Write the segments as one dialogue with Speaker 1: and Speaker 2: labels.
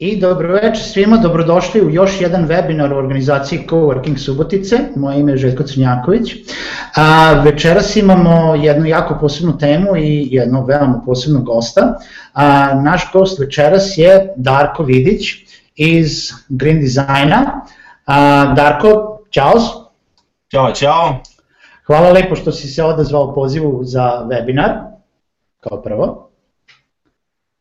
Speaker 1: I dobro večer svima, dobrodošli u još jedan webinar u organizaciji Coworking Subotice. Moje ime je Željko Crnjaković. A, večeras imamo jednu jako posebnu temu i jednog veoma posebnog gosta. A, naš gost večeras je Darko Vidić iz Green Designa. A, Darko, čao.
Speaker 2: Ćao, čao.
Speaker 1: Hvala lepo što si se odazvao pozivu za webinar, kao prvo.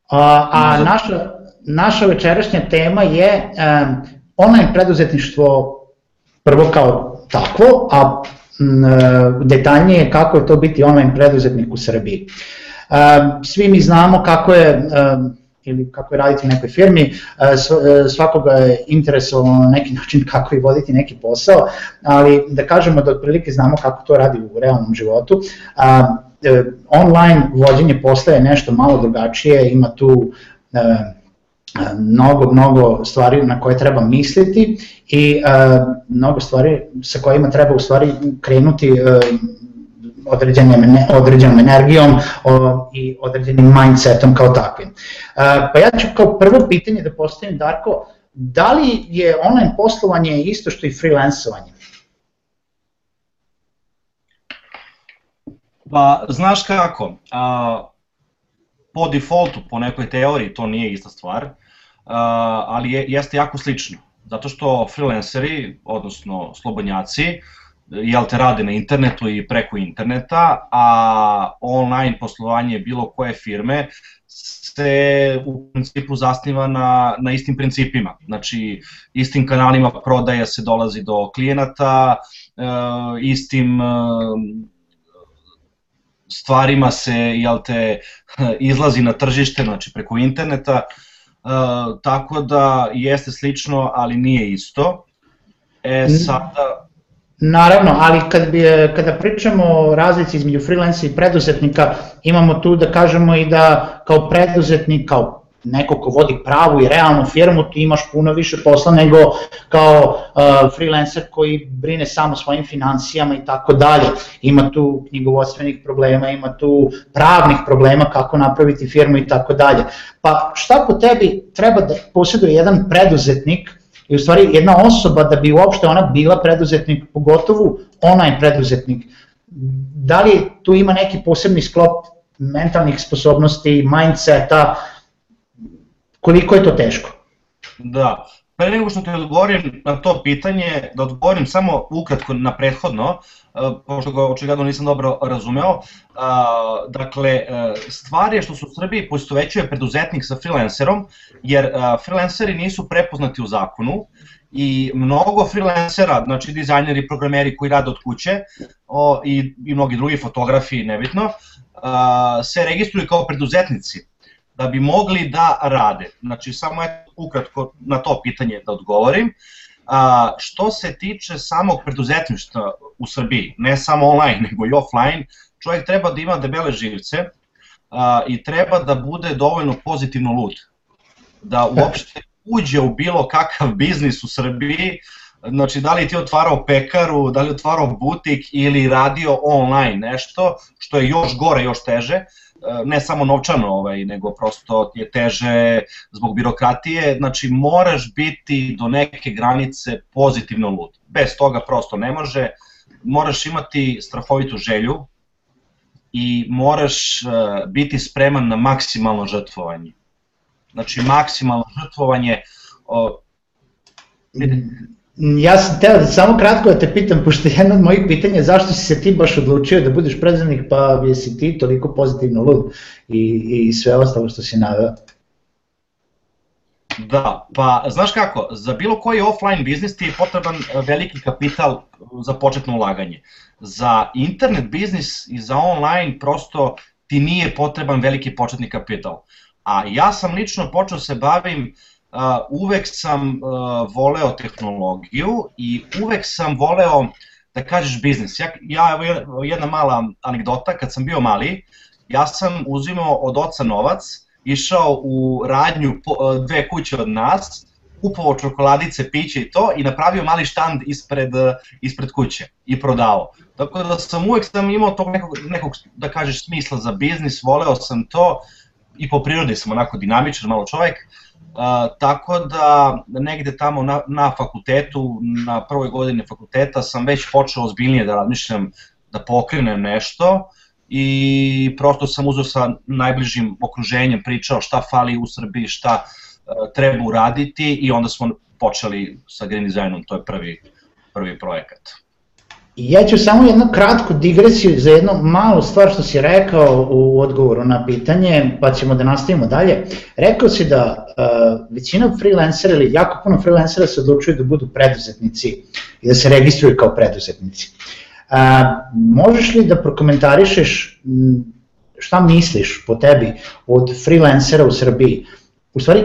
Speaker 1: A, a naša, naša večerašnja tema je um, online preduzetništvo prvo kao takvo, a m, detaljnije kako je to biti online preduzetnik u Srbiji. Um, svi mi znamo kako je um, ili kako je raditi u nekoj firmi, svakoga je interesovalo na neki način kako je voditi neki posao, ali da kažemo da otprilike znamo kako to radi u realnom životu. E, online vođenje posla je nešto malo drugačije, ima tu mnogo, mnogo stvari na koje treba misliti i uh, mnogo stvari sa kojima treba u stvari krenuti uh, određenom, određenom energijom o, i određenim mindsetom kao takvim. Uh, pa ja ću kao prvo pitanje da postavim Darko, da li je online poslovanje isto što i freelancovanje?
Speaker 2: Pa, znaš kako, a, po defaultu, po nekoj teoriji, to nije ista stvar, ali je, jeste jako slično. Zato što freelanceri, odnosno slobodnjaci, jel te rade na internetu i preko interneta, a online poslovanje bilo koje firme se u principu zasniva na, na istim principima. Znači, istim kanalima prodaja se dolazi do klijenata, e, istim e, stvarima se jel te, izlazi na tržište, znači preko interneta, Uh, tako da jeste slično, ali nije isto. E sada...
Speaker 1: Naravno, ali kad bi, kada pričamo o razlici između freelansa i preduzetnika, imamo tu da kažemo i da kao preduzetnik, kao neko ko vodi pravu i realnu firmu, ti imaš puno više posla nego kao uh, freelancer koji brine samo svojim financijama i tako dalje. Ima tu knjigovodstvenih problema, ima tu pravnih problema kako napraviti firmu i tako dalje. Pa šta po tebi treba da posjeduje jedan preduzetnik i u stvari jedna osoba da bi uopšte ona bila preduzetnik, pogotovo online preduzetnik, da li tu ima neki posebni sklop mentalnih sposobnosti, mindseta, koliko je to teško?
Speaker 2: Da, pre nego što te odgovorim na to pitanje, da odgovorim samo ukratko na prethodno, e, pošto ga očigledno nisam dobro razumeo. Dakle, e, stvar je što se u Srbiji poistovećuje preduzetnik sa freelancerom, jer e, freelanceri nisu prepoznati u zakonu i mnogo freelancera, znači dizajneri, programeri koji rade od kuće o, i, i mnogi drugi fotografi, nebitno, se registruju kao preduzetnici da bi mogli da rade. Znači, samo eto ukratko na to pitanje da odgovorim. A, što se tiče samog preduzetništva u Srbiji, ne samo online, nego i offline, čovjek treba da ima debele živce a, i treba da bude dovoljno pozitivno lud. Da uopšte uđe u bilo kakav biznis u Srbiji, znači da li ti otvarao pekaru, da li otvarao butik ili radio online nešto, što je još gore, još teže, ne samo novčano, ovaj, nego prosto je teže zbog birokratije, znači moraš biti do neke granice pozitivno lud. Bez toga prosto ne može, moraš imati strahovitu želju i moraš uh, biti spreman na maksimalno žrtvovanje. Znači maksimalno žrtvovanje, uh,
Speaker 1: Ja sam teo da samo kratko da te pitam, pošto je jedno od mojih pitanja zašto si se ti baš odlučio da budeš predsednik, pa jesi ti toliko pozitivno lud i, i sve ostalo što si naveo?
Speaker 2: Da, pa znaš kako, za bilo koji offline biznis ti je potreban e, veliki kapital za početno ulaganje. Za internet biznis i za online prosto ti nije potreban veliki početni kapital. A ja sam lično počeo se bavim uh, uvek sam voleo tehnologiju i uvek sam voleo da kažeš biznis. Ja, ja evo jedna mala anegdota, kad sam bio mali, ja sam uzimao od oca novac, išao u radnju po, dve kuće od nas, kupovao čokoladice, piće i to i napravio mali štand ispred, ispred kuće i prodao. Tako da sam uvek sam imao tog nekog, nekog da kažeš, smisla za biznis, voleo sam to i po prirodi sam onako dinamičan, malo čovek, Uh, tako da negde tamo na, na fakultetu, na prvoj godini fakulteta sam već počeo ozbiljnije da razmišljam da pokrenem nešto i prosto sam uzeo sa najbližim okruženjem, pričao šta fali u Srbiji, šta uh, treba uraditi i onda smo počeli sa Green Designom, to je prvi, prvi projekat.
Speaker 1: I ja ću samo jednu kratku digresiju za jednu malu stvar što si rekao u odgovoru na pitanje, pa ćemo da nastavimo dalje. Rekao si da uh, većina freelancera ili jako puno freelancera se odlučuju da budu preduzetnici i da se registruju kao preduzetnici. Uh, možeš li da prokomentarišeš šta misliš po tebi od freelancera u Srbiji? U stvari,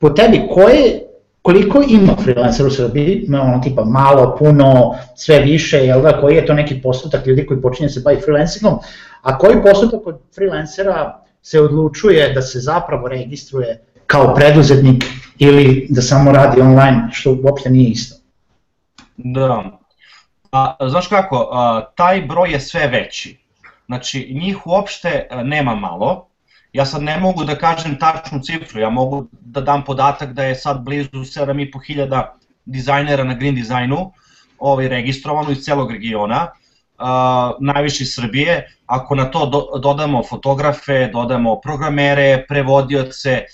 Speaker 1: po tebi, koje koliko ima freelancera u Srbiji, ono tipa malo, puno, sve više, jel da, koji je to neki postotak ljudi koji počinje da se bavi freelancingom, a koji postotak od freelancera se odlučuje da se zapravo registruje kao preduzetnik ili da samo radi online, što uopšte nije isto.
Speaker 2: Da. A, znaš kako, a, taj broj je sve veći. Znači, njih uopšte nema malo, Ja sad ne mogu da kažem tačnu cifru, ja mogu da dam podatak da je sad blizu 7500 dizajnera na Green Designu ovaj, registrovano iz celog regiona, uh, najviše iz Srbije. Ako na to do, dodamo fotografe, dodamo programere, prevodioce,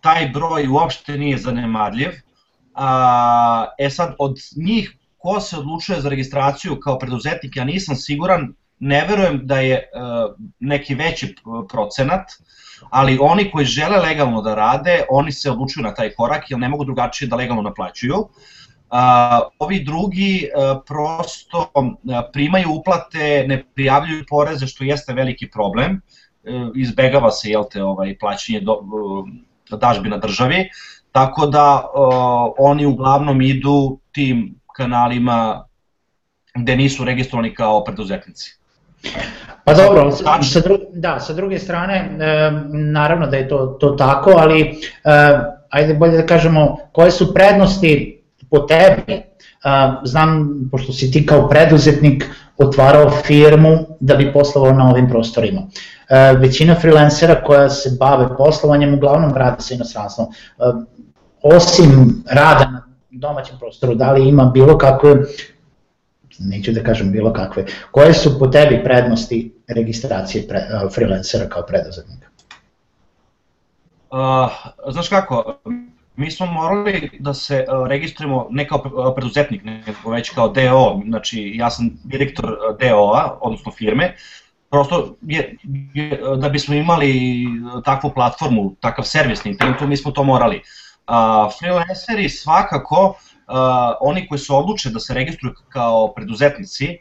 Speaker 2: taj broj uopšte nije zanemarljiv. Uh, e sad, od njih ko se odlučuje za registraciju kao preduzetnik, ja nisam siguran, ne verujem da je uh, neki veći procenat, ali oni koji žele legalno da rade, oni se odlučuju na taj korak jer ne mogu drugačije da legalno naplaćuju. Uh, ovi drugi uh, prosto uh, primaju uplate, ne prijavljuju poreze što jeste veliki problem, uh, izbegava se jel te ovaj plaćanje do, dažbi na državi, tako da oni uglavnom idu tim kanalima gde nisu registrovani kao preduzetnici.
Speaker 1: Pa dobro, sa, dru, da, sa druge strane, e, naravno da je to, to tako, ali e, ajde bolje da kažemo koje su prednosti po tebi, e, znam, pošto si ti kao preduzetnik otvarao firmu da bi poslovao na ovim prostorima. E, većina freelancera koja se bave poslovanjem uglavnom rade sa inostranstvom. E, osim rada na domaćem prostoru, da li ima bilo kakve neću da kažem bilo kakve. Koje su po tebi prednosti registracije pre, uh, freelancera kao preduzetnika?
Speaker 2: Uh, znaš kako, mi smo morali da se uh, registrujemo ne kao preduzetnik, nego već kao DO, znači ja sam direktor DO-a, odnosno firme, prosto je, je, da bismo imali takvu platformu, takav servis na internetu, mi smo to morali. Uh, freelanceri svakako oni koji se odluče da se registruju kao preduzetnici,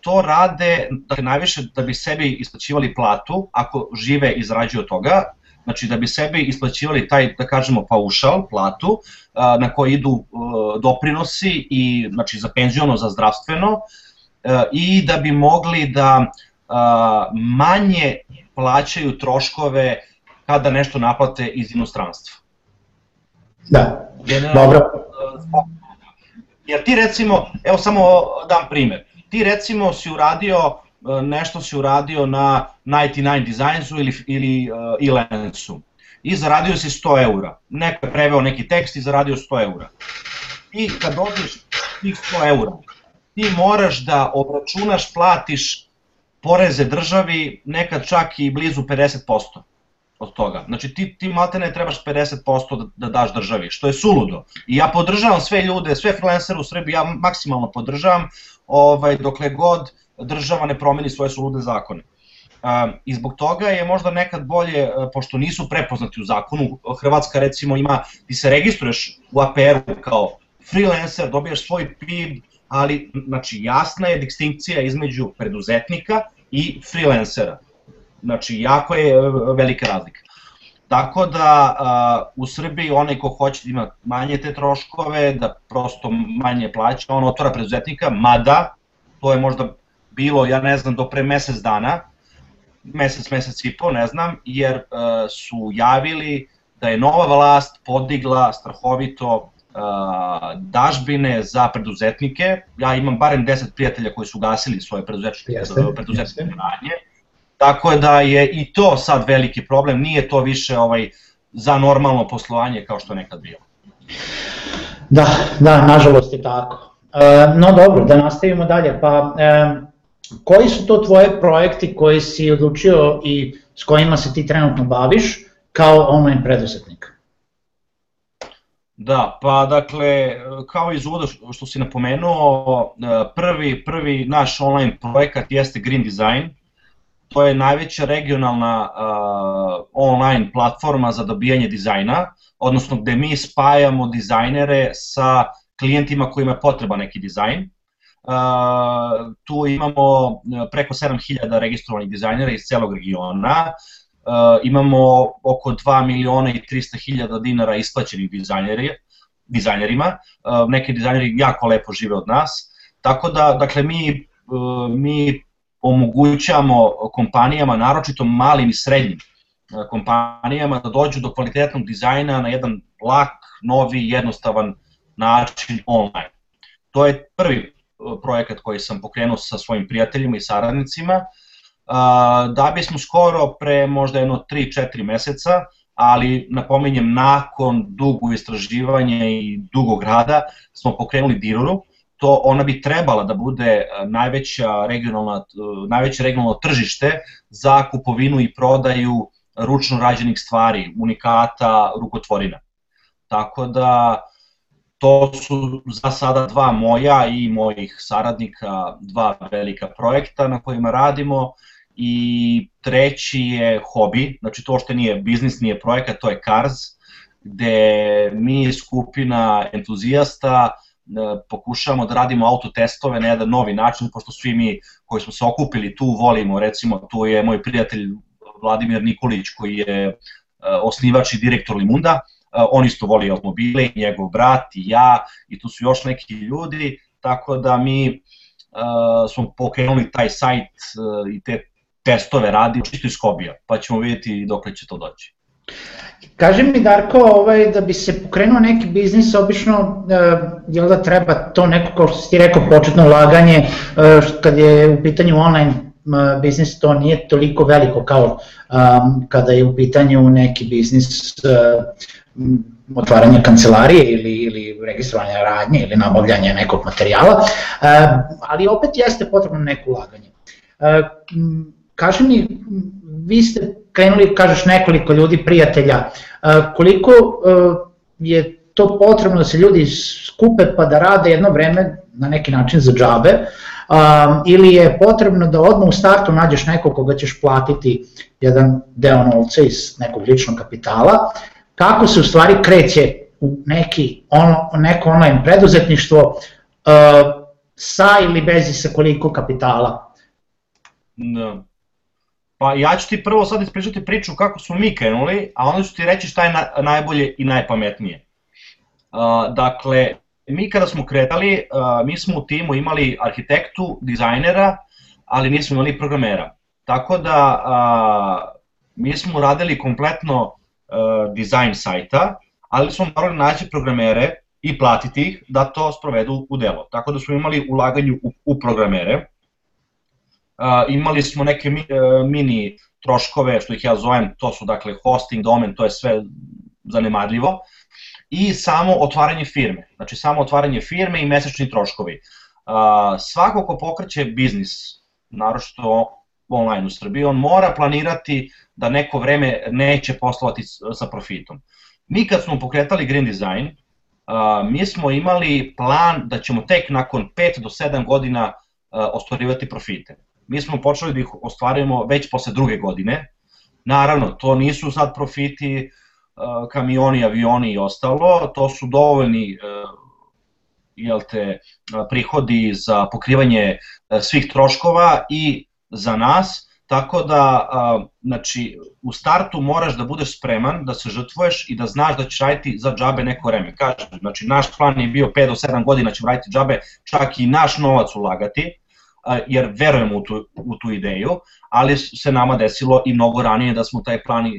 Speaker 2: to rade dakle, najviše da bi sebi isplaćivali platu ako žive i zarađuju od toga, znači da bi sebi isplaćivali taj, da kažemo, paušal, platu, na koji idu doprinosi i znači za penziono, za zdravstveno i da bi mogli da manje plaćaju troškove kada nešto naplate iz inostranstva.
Speaker 1: Da, Generalno, dobro.
Speaker 2: Jer ti recimo, evo samo dam primer, ti recimo si uradio e, nešto si uradio na 99 Designsu ili, ili uh, Elensu i zaradio si 100 eura. Neko je preveo neki tekst i zaradio 100 eura. I kad dođeš tih 100 eura, ti moraš da obračunaš, platiš poreze državi nekad čak i blizu 50% od toga. Znači ti, ti maltene trebaš 50% da, da daš državi, što je suludo. I ja podržavam sve ljude, sve freelancere u Srbiji, ja maksimalno podržavam, ovaj, dokle god država ne promeni svoje sulude zakone. Um, I zbog toga je možda nekad bolje, e, pošto nisu prepoznati u zakonu, Hrvatska recimo ima, ti se registruješ u APR-u kao freelancer, dobijaš svoj PIB, ali znači jasna je distinkcija između preduzetnika i freelancera Znači, jako je e, velika razlika. Tako da uh, u Srbiji onaj ko hoće da ima manje te troškove, da prosto manje plaća, on otvara preduzetnika, mada to je možda bilo, ja ne znam, do pre mesec dana, mesec, mesec i po, ne znam, jer uh, su javili da je nova vlast podigla strahovito uh, dažbine za preduzetnike. Ja imam barem 10 prijatelja koji su gasili svoje preduzetničke, preduzetničke radnje Tako da je i to sad veliki problem, nije to više ovaj za normalno poslovanje kao što nekad bilo.
Speaker 1: Da, da, nažalost je tako. E, no dobro, da nastavimo dalje. Pa, e, koji su to tvoje projekti koji si odlučio i s kojima se ti trenutno baviš kao online preduzetnik?
Speaker 2: Da, pa dakle, kao iz uvoda što si napomenuo, e, prvi, prvi naš online projekat jeste Green Design. To je najveća regionalna uh, online platforma za dobijanje dizajna, odnosno gde mi spajamo dizajnere sa klijentima kojima je potreba neki dizajn. Uh, tu imamo preko 7000 registrovanih dizajnera iz celog regiona, uh, imamo oko 2 miliona i 300 hiljada dinara isplaćenih dizajneri, dizajnerima, uh, neki dizajneri jako lepo žive od nas, tako da, dakle, mi, uh, mi omogućamo kompanijama, naročito malim i srednjim uh, kompanijama, da dođu do kvalitetnog dizajna na jedan lak, novi, jednostavan način online. To je prvi projekat koji sam pokrenuo sa svojim prijateljima i saradnicima, da bismo skoro pre možda jedno 3-4 meseca, ali napominjem nakon dugo istraživanja i dugog rada smo pokrenuli Diruru, to ona bi trebala da bude najveća regionalna, najveće regionalno tržište za kupovinu i prodaju ručno rađenih stvari, unikata, rukotvorina. Tako da to su za sada dva moja i mojih saradnika, dva velika projekta na kojima radimo i treći je hobi, znači to što nije biznis, nije projekat, to je Cars, gde mi skupina entuzijasta e, pokušavamo da radimo autotestove na jedan novi način, pošto svi mi koji smo se okupili tu volimo, recimo tu je moj prijatelj Vladimir Nikolić koji je e, osnivač i direktor Limunda, e, on isto voli automobile, njegov brat i ja i tu su još neki ljudi, tako da mi uh, smo pokrenuli taj sajt uh, i te testove radi čisto iz hobija, pa ćemo vidjeti dok će to doći.
Speaker 1: Kaži mi Darko, ovaj, da bi se pokrenuo neki biznis, obično eh, jel da treba to neko, kao što si ti rekao, početno ulaganje, eh, kad je u pitanju online eh, biznis, to nije toliko veliko kao um, kada je u pitanju neki biznis uh, otvaranja kancelarije ili, ili registrovanja radnje ili nabavljanja nekog materijala, uh, ali opet jeste potrebno neko ulaganje. Uh, kaži mi, vi ste krenuli, kažeš nekoliko ljudi, prijatelja, koliko je to potrebno da se ljudi skupe pa da rade jedno vreme na neki način za džabe, ili je potrebno da odmah u startu nađeš nekog koga ćeš platiti jedan deo novca iz nekog ličnog kapitala, kako se u stvari kreće u neki ono, neko online preduzetništvo sa ili bez i sa koliko kapitala?
Speaker 2: Da. Pa ja ću ti prvo sad ispričati priču kako smo mi krenuli, a onda ću ti reći šta je na, najbolje i najpametnije. Uh, dakle, mi kada smo kretali, uh, mi smo u timu imali arhitektu, dizajnera, ali nismo imali programera. Tako da uh, mi smo radili kompletno uh, dizajn sajta, ali smo morali naći programere i platiti ih da to sprovedu u delo. Tako da smo imali ulaganje u, u programere imali smo neke e, mini troškove, što ih ja zovem, to su dakle hosting, domen, to je sve zanemarljivo, i samo otvaranje firme, znači samo otvaranje firme i mesečni troškovi. svako ko pokreće biznis, naročito online u Srbiji, on mora planirati da neko vreme neće poslovati sa profitom. Mi kad smo pokretali Green Design, mi smo imali plan da ćemo tek nakon 5 do 7 godina ostvarivati profite mi smo počeli da ih ostvarujemo već posle druge godine. Naravno, to nisu sad profiti uh, kamioni, avioni i ostalo, to su dovoljni uh, jel te, uh, prihodi za pokrivanje svih troškova i za nas, tako da znači, u startu moraš da budeš spreman, da se žrtvuješ i da znaš da ćeš raditi za džabe neko vreme. Kažem, znači, naš plan je bio 5 do 7 godina ćemo raditi džabe, čak i naš novac ulagati, jer verujemo u tu, u tu ideju, ali se nama desilo i mnogo ranije da smo taj plan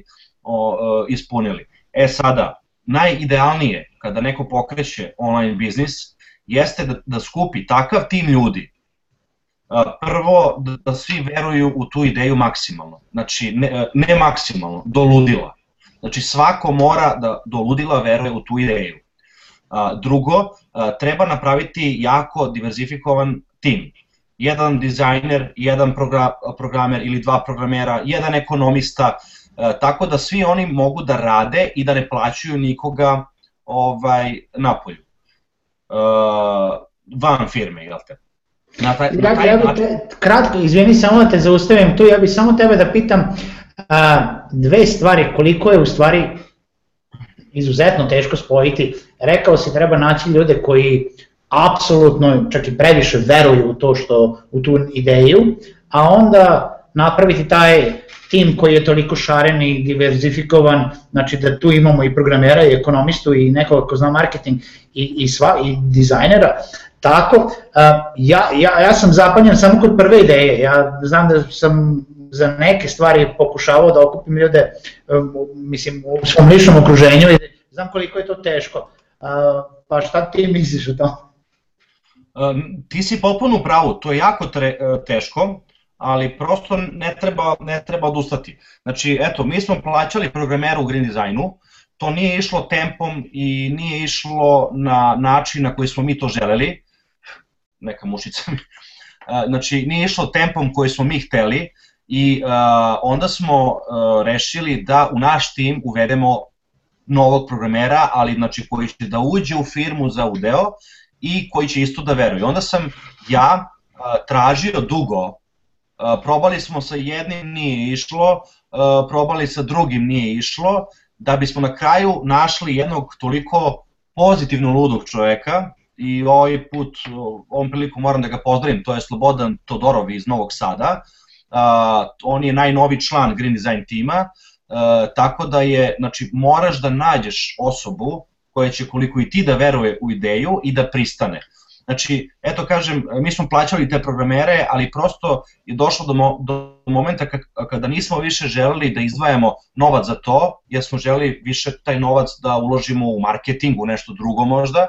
Speaker 2: o, ispunili. E sada, najidealnije kada neko pokreće online biznis jeste da, da skupi takav tim ljudi, prvo da, da svi veruju u tu ideju maksimalno, znači ne, ne maksimalno, do ludila. Znači svako mora da do ludila veruje u tu ideju. Drugo, treba napraviti jako diverzifikovan tim. Jedan dizajner, jedan programer ili dva programera, jedan ekonomista, tako da svi oni mogu da rade i da ne plaćaju nikoga ovaj, napolju. Van firme, jel te?
Speaker 1: Na taj, na taj ja, te, kratko, izvini samo da te zaustavim tu, ja bih samo tebe da pitam a, dve stvari, koliko je u stvari izuzetno teško spojiti. Rekao si treba naći ljude koji apsolutno, čak i previše veruju u to što, u tu ideju, a onda napraviti taj tim koji je toliko šaren i diverzifikovan, znači da tu imamo i programera i ekonomistu i nekoga ko zna marketing i, i, sva, i dizajnera, tako, ja, ja, ja sam zapanjen samo kod prve ideje, ja znam da sam za neke stvari pokušavao da okupim ljude, mislim, u svom ličnom okruženju i znam koliko je to teško. Pa šta ti misliš o tom?
Speaker 2: Ti si potpuno u pravu, to je jako tre, teško, ali prosto ne treba, ne treba odustati. Znači, eto, mi smo plaćali programera u Green Designu, to nije išlo tempom i nije išlo na način na koji smo mi to želeli, neka mušica mi, znači nije išlo tempom koji smo mi hteli i onda smo rešili da u naš tim uvedemo novog programera, ali znači koji će da uđe u firmu za udeo i koji će isto da veruje. Onda sam ja tražio dugo probali smo sa jednim, nije išlo, probali sa drugim, nije išlo, da bismo na kraju našli jednog toliko pozitivno ludog čoveka i ovaj put, ovom priliku moram da ga pozdravim, to je Slobodan Todorov iz Novog Sada, on je najnovi član Green Design tima, tako da je, znači, moraš da nađeš osobu koja će koliko i ti da veruje u ideju i da pristane. Znači, eto kažem, mi smo plaćali te programere, ali prosto je došlo do, mo do momenta kada nismo više želeli da izdvajamo novac za to, jer smo želeli više taj novac da uložimo u marketing, u nešto drugo možda,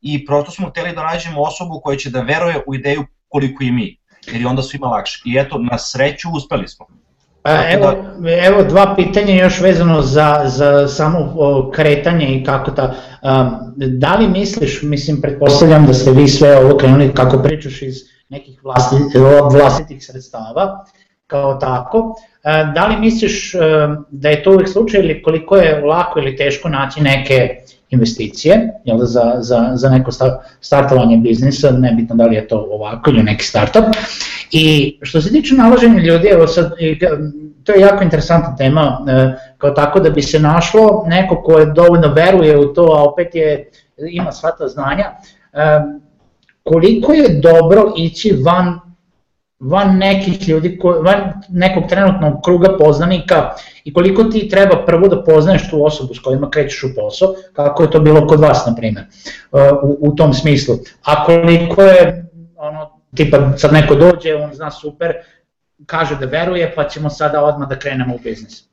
Speaker 2: i prosto smo hteli da nađemo osobu koja će da veruje u ideju koliko i mi, jer je onda svima lakše. I eto, na sreću uspeli smo.
Speaker 1: Pa, evo, da... evo dva pitanja još vezano za, za samo kretanje i kako ta, um, da li misliš, mislim, pretpostavljam da ste vi sve ovo krenuli kako pričaš iz nekih vlasti, vlastitih sredstava, kao tako, da li misliš da je to uvijek slučaj ili koliko je lako ili teško naći neke investicije jel da, za, za, za neko startovanje biznisa, nebitno da li je to ovako ili neki startup. I što se tiče nalaženja ljudi, evo sad, to je jako interesantna tema, e, kao tako da bi se našlo neko ko je dovoljno veruje u to, a opet je, ima sva ta znanja, e, koliko je dobro ići van van nekih ljudi, van nekog trenutnog kruga poznanika i koliko ti treba prvo da poznaješ tu osobu s kojima krećeš u posao, kako je to bilo kod vas, na primjer, u, u tom smislu. A koliko je, ono, tipa sad neko dođe, on zna super, kaže da veruje, pa ćemo sada odmah da krenemo u biznis.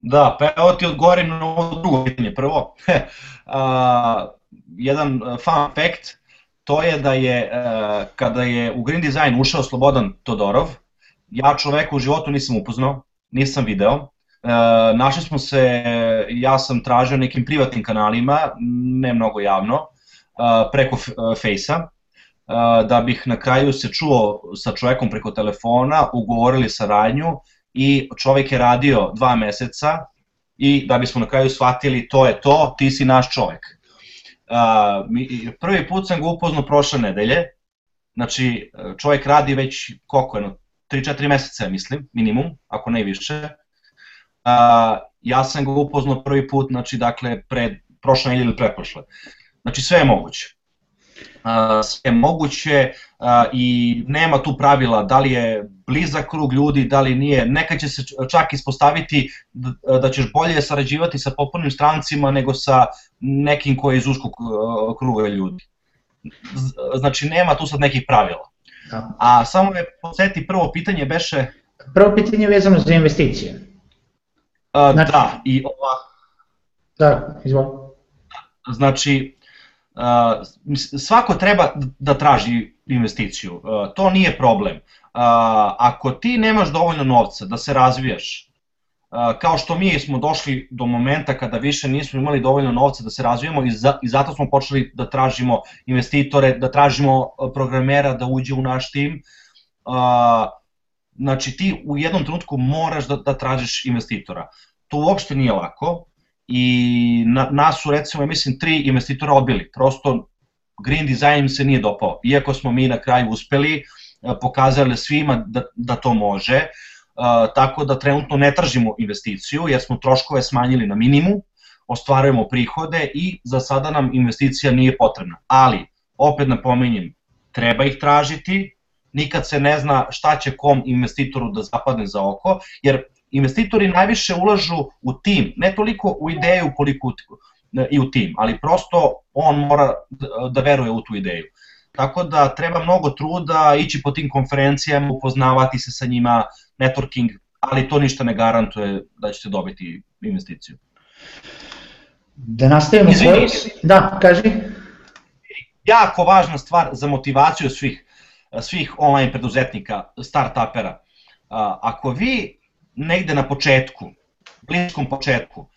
Speaker 2: Da, pa evo ti odgovorim na ovo drugo pitanje. Prvo, uh, jedan fun fact, to je da je, uh, kada je u Green Design ušao Slobodan Todorov, ja čoveka u životu nisam upoznao, nisam video, uh, našli smo se, ja sam tražio nekim privatnim kanalima, ne mnogo javno, uh, preko Fejsa, da bih na kraju se čuo sa čovekom preko telefona, ugovorili saradnju i čovek je radio dva meseca i da bismo na kraju shvatili to je to, ti si naš čovek. Prvi put sam ga upoznao prošle nedelje, znači čovjek radi već koliko je, 3-4 meseca mislim, minimum, ako ne više. Ja sam ga upoznao prvi put, znači dakle, pred, prošle nedelje ili preprošle. Znači sve je moguće. Sve je moguće i nema tu pravila da li je blizak krug ljudi, da li nije. Nekad će se čak ispostaviti da ćeš bolje sarađivati sa popularnim strancima nego sa nekim koji je iz uskog kruga ljudi. Znači nema tu sad nekih pravila. Da. A samo me posjeti prvo pitanje beše...
Speaker 1: Prvo pitanje je vezano za investicije.
Speaker 2: A, znači, da, i ova...
Speaker 1: Da, izvoli.
Speaker 2: Znači, svako treba da traži investiciju, to nije problem. Ako ti nemaš dovoljno novca da se razvijaš, kao što mi smo došli do momenta kada više nismo imali dovoljno novca da se razvijemo i, i zato smo počeli da tražimo investitore, da tražimo programera da uđe u naš tim. Znači ti u jednom trenutku moraš da, da tražiš investitora. To uopšte nije lako i na, nas su recimo, mislim, tri investitora odbili. Prosto Green Design se nije dopao. Iako smo mi na kraju uspeli, pokazali svima da, da to može, tako da trenutno ne tražimo investiciju jer smo troškove smanjili na minimum, ostvarujemo prihode i za sada nam investicija nije potrebna. Ali, opet napominjem, treba ih tražiti, nikad se ne zna šta će kom investitoru da zapadne za oko, jer investitori najviše ulažu u tim, ne toliko u ideju koliko i u tim, ali prosto on mora da veruje u tu ideju. Tako da treba mnogo truda ići po tim konferencijama, upoznavati se sa njima, networking, ali to ništa ne garantuje da ćete dobiti investiciju.
Speaker 1: Da nastavimo Izvini, Da, kaži.
Speaker 2: Jako važna stvar za motivaciju svih, svih online preduzetnika, start-upera. Ako vi negde na početku, bliskom početku,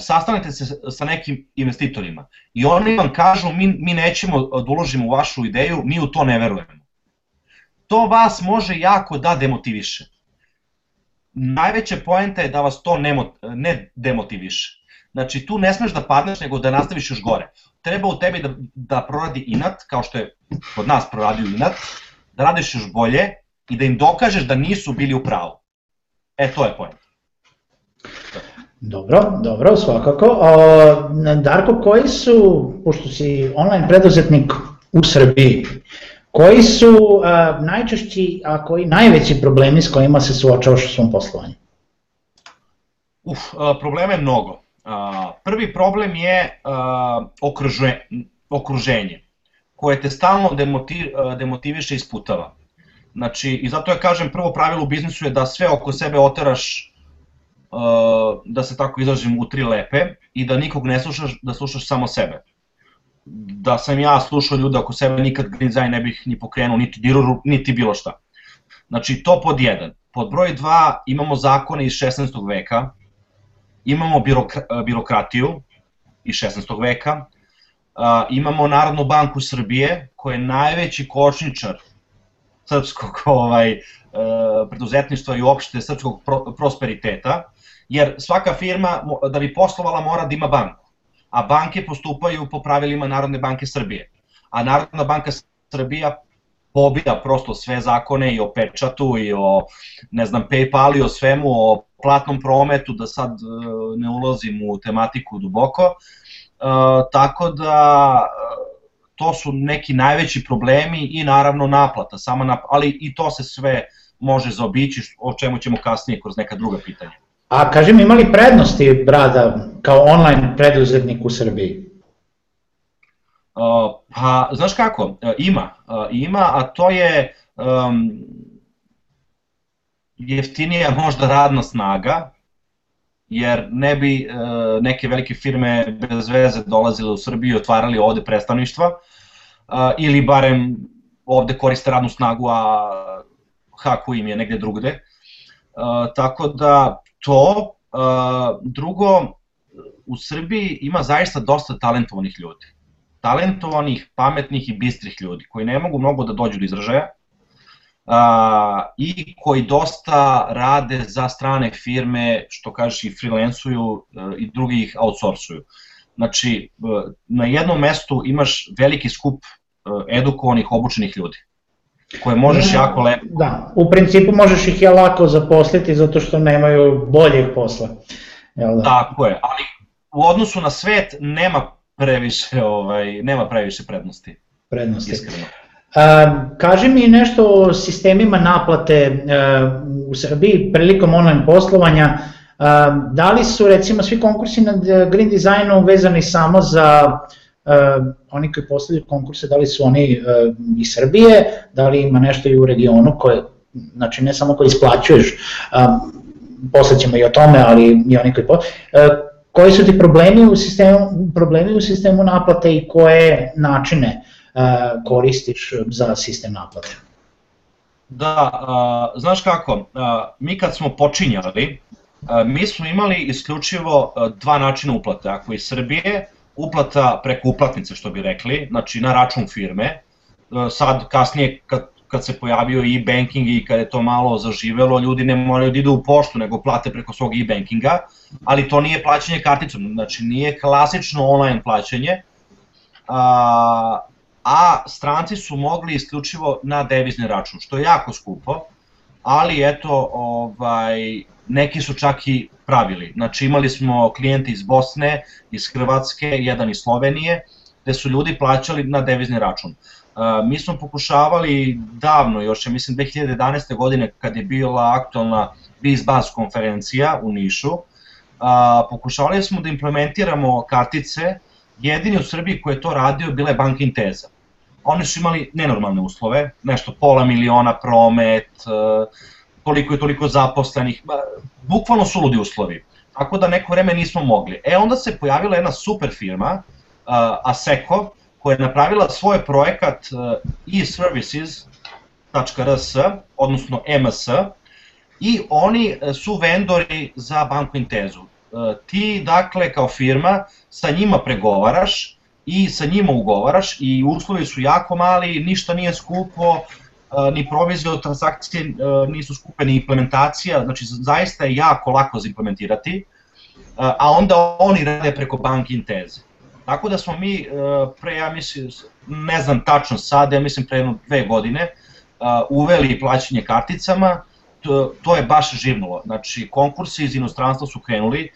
Speaker 2: sastanete se sa nekim investitorima i oni vam kažu mi, mi nećemo da uložimo u vašu ideju, mi u to ne verujemo. To vas može jako da demotiviše. Najveća poenta je da vas to ne, ne demotiviše. Znači tu ne smeš da padneš nego da nastaviš još gore. Treba u tebi da, da proradi inat, kao što je kod nas proradio inat, da radiš još bolje i da im dokažeš da nisu bili u pravu. E, to je point.
Speaker 1: Dobro, dobro, svakako. Darko, koji su, pošto si online preduzetnik u Srbiji, koji su a, najčešći, a koji najveći problemi s kojima se suočavaš u svom poslovanju?
Speaker 2: Uf, problema je mnogo. Prvi problem je okruže, okruženje, koje te stalno demotiv, demotiviše i isputava. Znači, i zato ja kažem, prvo pravilo u biznisu je da sve oko sebe oteraš da se tako izražim, u tri lepe i da nikog ne slušaš, da slušaš samo sebe. Da sam ja slušao ljude oko sebe, nikad design ne bih ni pokrenuo, niti diruru, niti bilo šta. Znači, to pod jedan. Pod broj dva imamo zakone iz 16. veka, imamo birokra, birokratiju iz 16. veka, uh, imamo Narodnu banku Srbije, koja je najveći kočničar srpskog ovaj, uh, preduzetništva i uopšte srpskog pro, prosperiteta, jer svaka firma da bi poslovala mora da ima banku, a banke postupaju po pravilima Narodne banke Srbije. A Narodna banka Srbija pobija prosto sve zakone i o pečatu i o ne znam Paypal i o svemu, o platnom prometu, da sad e, ne ulazim u tematiku duboko. E, tako da e, to su neki najveći problemi i naravno naplata, sama naplata, ali i to se sve može zaobići, o čemu ćemo kasnije kroz neka druga pitanja.
Speaker 1: A kaži mi, imali prednosti Brada kao online preduzetnik u Srbiji?
Speaker 2: Uh, pa, znaš kako, uh, ima, uh, ima, a to je um, jeftinija možda radna snaga, jer ne bi uh, neke velike firme bez veze dolazile u Srbiju i otvarali ovde predstavništva, uh, ili barem ovde koriste radnu snagu, a haku im je negde drugde. Uh, tako da to, drugo, u Srbiji ima zaista dosta talentovanih ljudi. Talentovanih, pametnih i bistrih ljudi, koji ne mogu mnogo da dođu do izražaja, i koji dosta rade za strane firme, što kažeš i freelancuju i drugi ih outsourcuju. Znači, na jednom mestu imaš veliki skup edukovanih, obučenih ljudi koje možeš jako lepo.
Speaker 1: Da, u principu možeš ih je lako zaposliti zato što nemaju boljeg posla.
Speaker 2: Jel da? Tako je, ali u odnosu na svet nema previše, ovaj, nema previše prednosti.
Speaker 1: Prednosti. Iskreno. Kaži mi nešto o sistemima naplate a, u Srbiji prilikom online poslovanja. A, da li su recimo svi konkursi na green designu vezani samo za uh, oni koji postavljaju konkurse, da li su oni uh, iz Srbije, da li ima nešto i u regionu koje, znači ne samo koji isplaćuješ, posle ćemo i o tome, ali i oni koji... Po, koji su ti problemi u sistemu, problemi u sistemu naplate i koje načine koristiš za sistem naplate?
Speaker 2: Da, uh, znaš kako, uh, mi kad smo počinjali, Mi smo imali isključivo dva načina uplate. Ako iz Srbije, uplata preko uplatnice što bi rekli, znači na račun firme, sad kasnije kad kad se pojavio e-banking i kad je to malo zaživelo, ljudi ne moraju da idu u poštu, nego plate preko svog e-bankinga, ali to nije plaćanje karticom, znači nije klasično online plaćanje, a, a stranci su mogli isključivo na devizni račun, što je jako skupo, ali eto, ovaj, neki su čak i pravili. Znači imali smo klijente iz Bosne, iz Hrvatske, jedan iz Slovenije, gde su ljudi plaćali na devizni račun. Mi smo pokušavali davno, još je mislim 2011. godine kad je bila aktualna BizBuzz konferencija u Nišu, pokušavali smo da implementiramo kartice, jedini u Srbiji koji je to radio bila je Bank Inteza. Oni su imali nenormalne uslove, nešto pola miliona promet, toliko i toliko zaposlenih, bukvalno su ludi uslovi. Tako da neko vreme nismo mogli. E onda se pojavila jedna super firma, Aseko, koja je napravila svoj projekat e, e-services.rs, odnosno MS, i oni e, su vendori za banku Intezu. E, ti, dakle, kao firma, sa njima pregovaraš i sa njima ugovaraš i uslovi su jako mali, ništa nije skupo, ni provizije od transakcije nisu skupe, ni implementacija, znači zaista je jako lako za implementirati, a onda oni rade preko bank Inteze. Tako da smo mi pre, ja mislim, ne znam tačno sad, ja mislim pre jedno dve godine, uveli plaćanje karticama, to, to je baš živnulo. Znači, konkursi iz inostranstva su krenuli,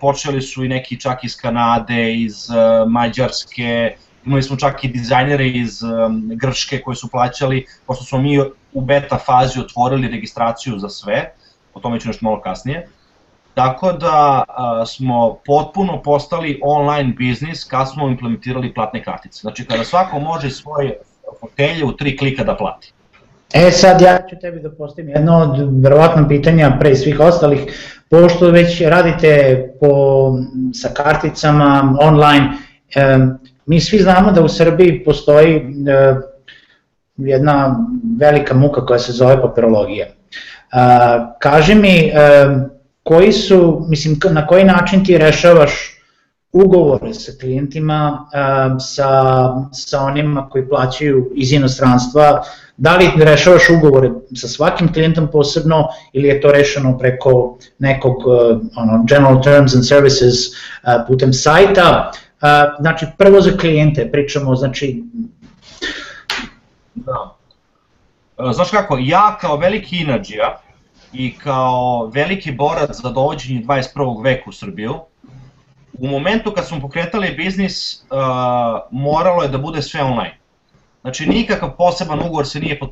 Speaker 2: počeli su i neki čak iz Kanade, iz Mađarske, imali smo čak i dizajnere iz Grčke koji su plaćali, pošto smo mi u beta fazi otvorili registraciju za sve, o tome ću nešto malo kasnije. Tako da a, smo potpuno postali online biznis kad smo implementirali platne kartice. Znači kada svako može svoje fotelje u tri klika da plati.
Speaker 1: E sad ja ću tebi da postavim jedno od verovatno pitanja pre svih ostalih, pošto već radite po, sa karticama online, e, mi svi znamo da u Srbiji postoji e, jedna velika muka koja se zove papirologija. E, kaži mi, e, koji su, mislim, na koji način ti rešavaš ugovore sa klijentima, sa, sa onima koji plaćaju iz inostranstva, da li rešavaš ugovore sa svakim klijentom posebno ili je to rešeno preko nekog ono, general terms and services putem sajta, znači prvo za klijente pričamo, znači
Speaker 2: Da. Znaš kako, ja kao veliki inađija, i kao veliki borac za dovođenje 21. veka u Srbiju, u momentu kad smo pokretali biznis, uh, moralo je da bude sve online. Znači, nikakav poseban ugovor se nije pot,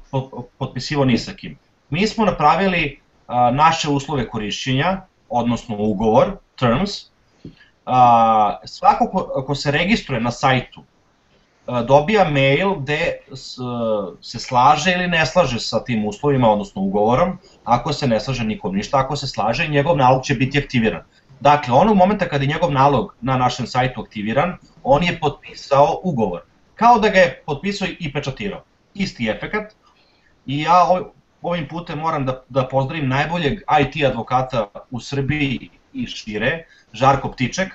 Speaker 2: pot, ni sa kim. Mi smo napravili uh, naše uslove korišćenja, odnosno ugovor, terms. Uh, svako ko, ko se registruje na sajtu dobija mail gde se slaže ili ne slaže sa tim uslovima, odnosno ugovorom, ako se ne slaže nikom ništa, ako se slaže, njegov nalog će biti aktiviran. Dakle, onog momenta kada je njegov nalog na našem sajtu aktiviran, on je potpisao ugovor. Kao da ga je potpisao i pečatirao. Isti efekat. I ja ovim putem moram da, da pozdravim najboljeg IT advokata u Srbiji i šire, Žarko Ptiček,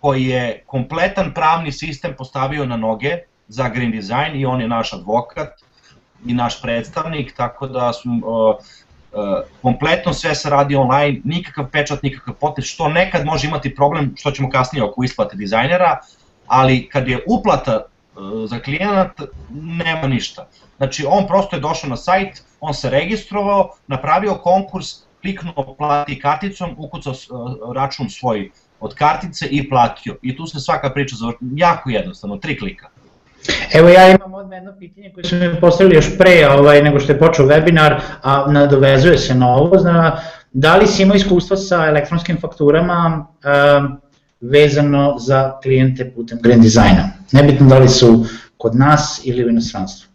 Speaker 2: koji je kompletan pravni sistem postavio na noge za Green Design i on je naš advokat i naš predstavnik, tako da smo uh, uh, kompletno sve se radi online, nikakav pečat, nikakav potez, što nekad može imati problem, što ćemo kasnije oko isplate dizajnera, ali kad je uplata uh, za klijenat, nema ništa. Znači, on prosto je došao na sajt, on se registrovao, napravio konkurs, kliknuo plati karticom, ukucao uh, račun svoj od kartice i platio. I tu se svaka priča završi, jako jednostavno, tri klika.
Speaker 1: Evo ja imam odmah jedno pitanje koje su mi postavili još pre ovaj, nego što je počeo webinar, a nadovezuje se na ovo. Zna, da li si imao iskustva sa elektronskim fakturama um, vezano za klijente putem Grand Designa? Nebitno da li su kod nas ili u inostranstvu.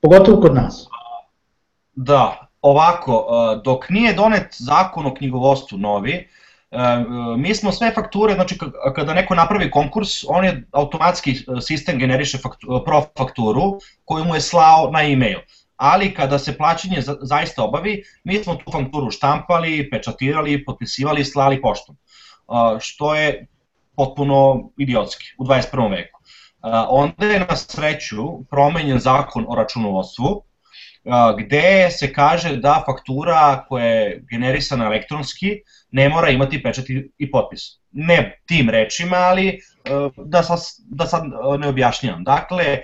Speaker 1: Pogotovo kod nas.
Speaker 2: Da, ovako, dok nije donet zakon o knjigovodstvu novi, mi smo sve fakture, znači kada neko napravi konkurs, on je automatski e, sistem generiše faktu, pro fakturu koju mu je slao na e-mail. ali kada se plaćanje zaista obavi, mi smo tu fakturu štampali, pečatirali, potpisivali, slali poštom, što je potpuno idiotski u 21. veku. Onda je na sreću promenjen zakon o računovodstvu, gde se kaže da faktura koja je generisana elektronski ne mora imati pečat i potpis. Ne tim rečima, ali da sad, da sad ne objašnjam. Dakle,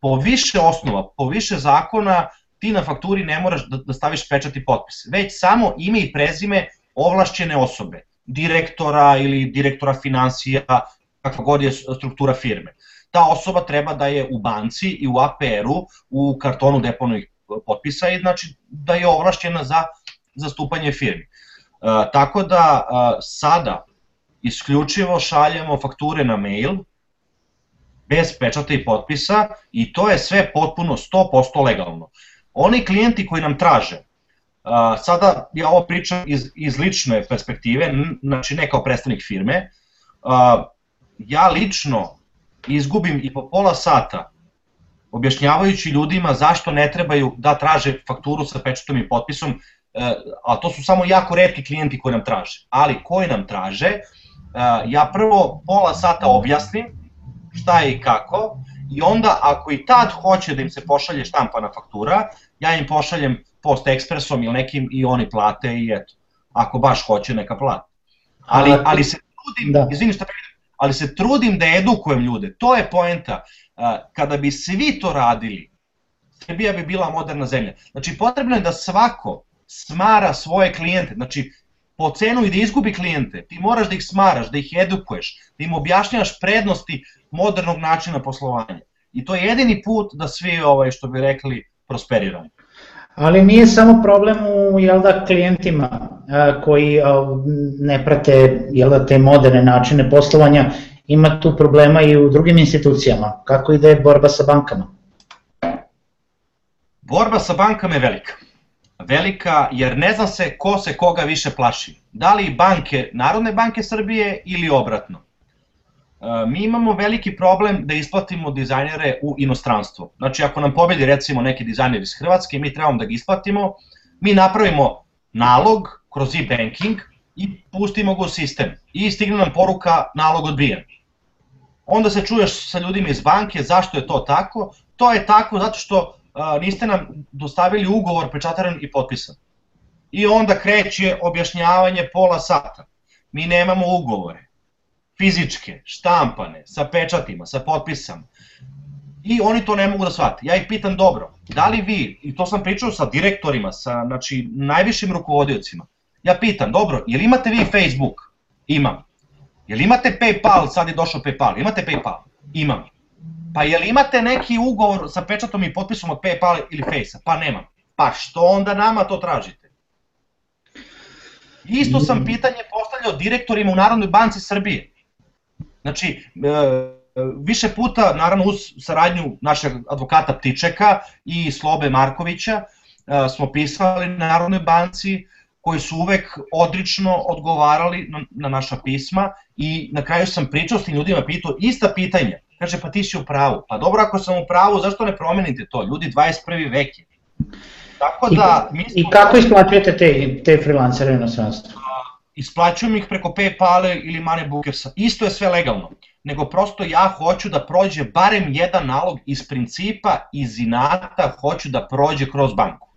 Speaker 2: po više osnova, po više zakona, ti na fakturi ne moraš da, da staviš pečat i potpis, već samo ime i prezime ovlašćene osobe, direktora ili direktora financija, kakva god je struktura firme. Ta osoba treba da je u banci i u APR-u, u kartonu deponovih potpisa i znači da je ovlašćena za zastupanje firmi. E, tako da e, sada isključivo šaljemo fakture na mail, bez pečata i potpisa i to je sve potpuno 100% legalno. Oni klijenti koji nam traže, sada ja ovo pričam iz, iz lične perspektive, znači ne kao predstavnik firme, ja lično izgubim i po pola sata objašnjavajući ljudima zašto ne trebaju da traže fakturu sa pečatom i potpisom, e, a to su samo jako redki klijenti koji nam traže. Ali koji nam traže, ja prvo pola sata objasnim šta je i kako, i onda ako i tad hoće da im se pošalje štampana faktura, ja im pošaljem post ekspresom ili nekim i oni plate i eto, ako baš hoće neka plate. Ali, ali se trudim, da. izvini šta ali se trudim da edukujem ljude, to je poenta. Kada bi svi to radili, Srbija bi bila moderna zemlja. Znači potrebno je da svako smara svoje klijente, znači po cenu i da izgubi klijente, ti moraš da ih smaraš, da ih edukuješ, da im objašnjavaš prednosti modernog načina poslovanja. I to je jedini put da svi, ovaj, što bi rekli, prosperiramo.
Speaker 1: Ali nije samo problem u jel da, klijentima a, koji a, ne prate jel da, te moderne načine poslovanja, ima tu problema i u drugim institucijama. Kako ide borba sa bankama?
Speaker 2: Borba sa bankama je velika. Velika jer ne zna se ko se koga više plaši. Da li banke, Narodne banke Srbije ili obratno. E, mi imamo veliki problem da isplatimo dizajnere u inostranstvo. Znači, ako nam pobedi recimo neki dizajner iz Hrvatske, mi trebamo da ga isplatimo, mi napravimo nalog kroz e-banking i pustimo ga u sistem. I stigne nam poruka nalog odbijen. Onda se čuješ sa ljudima iz banke zašto je to tako. To je tako zato što a, niste nam dostavili ugovor pečataran i potpisan. I onda kreće objašnjavanje pola sata. Mi nemamo ugovore fizičke, štampane, sa pečatima, sa potpisama. I oni to ne mogu da shvate. Ja ih pitam dobro, da li vi, i to sam pričao sa direktorima, sa znači, najvišim rukovodiocima, ja pitam, dobro, jel imate vi Facebook? Imam. Jel imate Paypal, sad je došao Paypal, imate Paypal? Imam. Pa jel imate neki ugovor sa pečatom i potpisom od Paypal ili Face-a? Pa nemam. Pa što onda nama to tražite? Isto sam pitanje postavljao direktorima u Narodnoj banci Srbije. Znači, e, više puta, naravno uz saradnju našeg advokata Ptičeka i Slobe Markovića, e, smo pisali Narodnoj banci koji su uvek odrično odgovarali na, na naša pisma i na kraju sam pričao s tim ljudima, pitao ista pitanja. Kaže, pa ti si u pravu. Pa dobro, ako sam u pravu, zašto ne promenite to? Ljudi, 21. vek je.
Speaker 1: Tako da, mi smo... I kako isplaćujete te, te freelancere na sredstvo?
Speaker 2: isplaćujem ih preko Paypala ili Moneybookersa, isto je sve legalno, nego prosto ja hoću da prođe barem jedan nalog iz principa, iz inata, hoću da prođe kroz banku.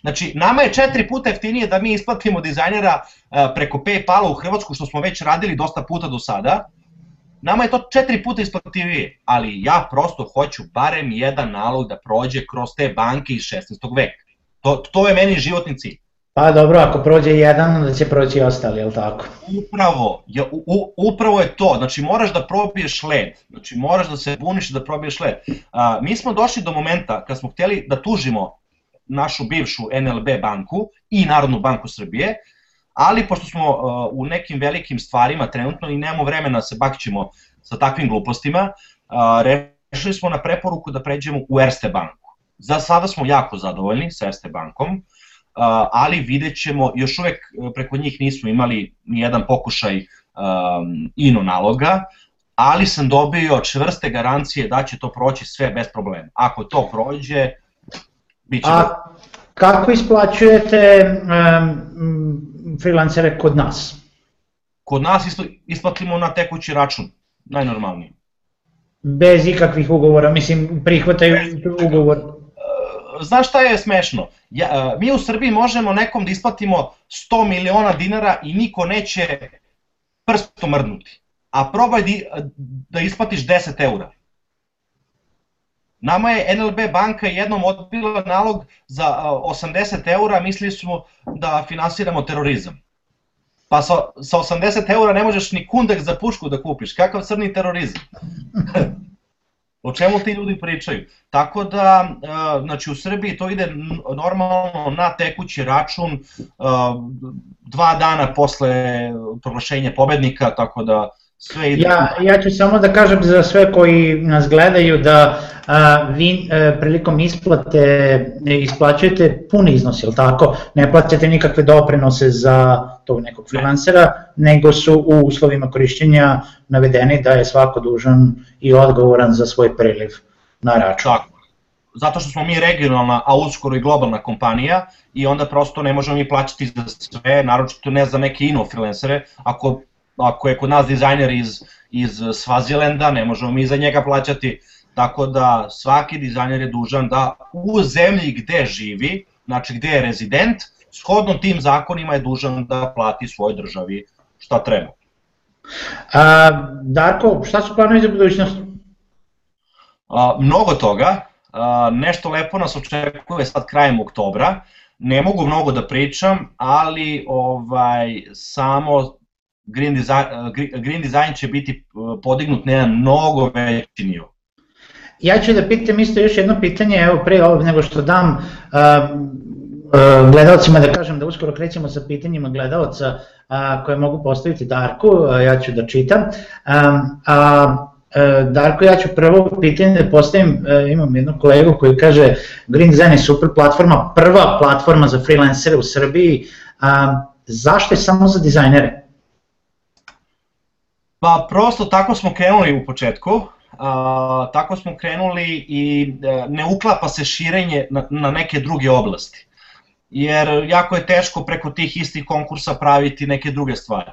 Speaker 2: Znači, nama je četiri puta jeftinije da mi isplatimo dizajnera preko Paypala u Hrvatsku, što smo već radili dosta puta do sada, nama je to četiri puta isplativije, ali ja prosto hoću barem jedan nalog da prođe kroz te banke iz 16. veka. To, to je meni životni cilj.
Speaker 1: Pa dobro, ako prođe jedan, onda će proći i ostali, je li tako?
Speaker 2: Upravo, je, u, upravo je to, znači moraš da probiješ led, znači moraš da se buniš da probiješ led. A, mi smo došli do momenta kad smo htjeli da tužimo našu bivšu NLB banku i Narodnu banku Srbije, ali pošto smo uh, u nekim velikim stvarima trenutno i nemamo vremena da se bakćemo sa takvim glupostima, uh, rešili smo na preporuku da pređemo u Erste banku. Za sada smo jako zadovoljni sa Erste bankom, ali vidjet ćemo, još uvek preko njih nismo imali ni jedan pokušaj um, ino naloga, ali sam dobio čvrste garancije da će to proći sve bez problema. Ako to prođe, Biće
Speaker 1: A kako isplaćujete um, freelancere kod nas?
Speaker 2: Kod nas isplatimo na tekući račun, najnormalnije.
Speaker 1: Bez ikakvih ugovora, mislim prihvataju ugovor. E,
Speaker 2: znaš šta je smešno? Ja, e, mi u Srbiji možemo nekom da isplatimo 100 miliona dinara i niko neće prstom mrdnuti. A probaj da, da isplatiš 10 eura. Nama je NLB banka jednom odbila nalog za 80 eura, mislili smo da finansiramo terorizam. Pa sa, sa 80 eura ne možeš ni kundek za pušku da kupiš, kakav crni terorizam. o čemu ti ljudi pričaju? Tako da, znači u Srbiji to ide normalno na tekući račun dva dana posle proglašenja pobednika, tako da sve ide.
Speaker 1: Ja, ja ću samo da kažem za sve koji nas gledaju da a, vi a, e, prilikom isplate isplaćujete pun iznos, ili tako? Ne plaćate nikakve doprinose za tog nekog freelancera, nego su u uslovima korišćenja navedeni da je svako dužan i odgovoran za svoj priliv na račun.
Speaker 2: Tako. Zato što smo mi regionalna, a uskoro i globalna kompanija i onda prosto ne možemo mi plaćati za sve, naročito ne za neke ino freelancere, ako ako je kod nas dizajner iz, iz Svazilenda, ne možemo mi za njega plaćati, tako da svaki dizajner je dužan da u zemlji gde živi, znači gde je rezident, shodno tim zakonima je dužan da plati svojoj državi šta treba.
Speaker 1: A, Darko, šta su planovi za budućnost?
Speaker 2: A, mnogo toga, a, nešto lepo nas očekuje sad krajem oktobra, ne mogu mnogo da pričam, ali ovaj samo Green Design, uh, Green Design će biti uh, podignut na jedan mnogo veći nivo.
Speaker 1: Ja ću da pitam isto još jedno pitanje, evo pre ovog nego što dam uh, uh, gledalcima da kažem da uskoro krećemo sa pitanjima gledalca uh, koje mogu postaviti Darku, uh, ja ću da čitam. A uh, Darko, ja ću prvo pitanje da postavim, uh, imam jednog kolegu koji kaže Green Design je super platforma, prva platforma za freelancere u Srbiji, uh, zašto je samo za dizajnere?
Speaker 2: Pa prosto tako smo krenuli u početku, a, tako smo krenuli i a, e, ne uklapa se širenje na, na neke druge oblasti. Jer jako je teško preko tih istih konkursa praviti neke druge stvari.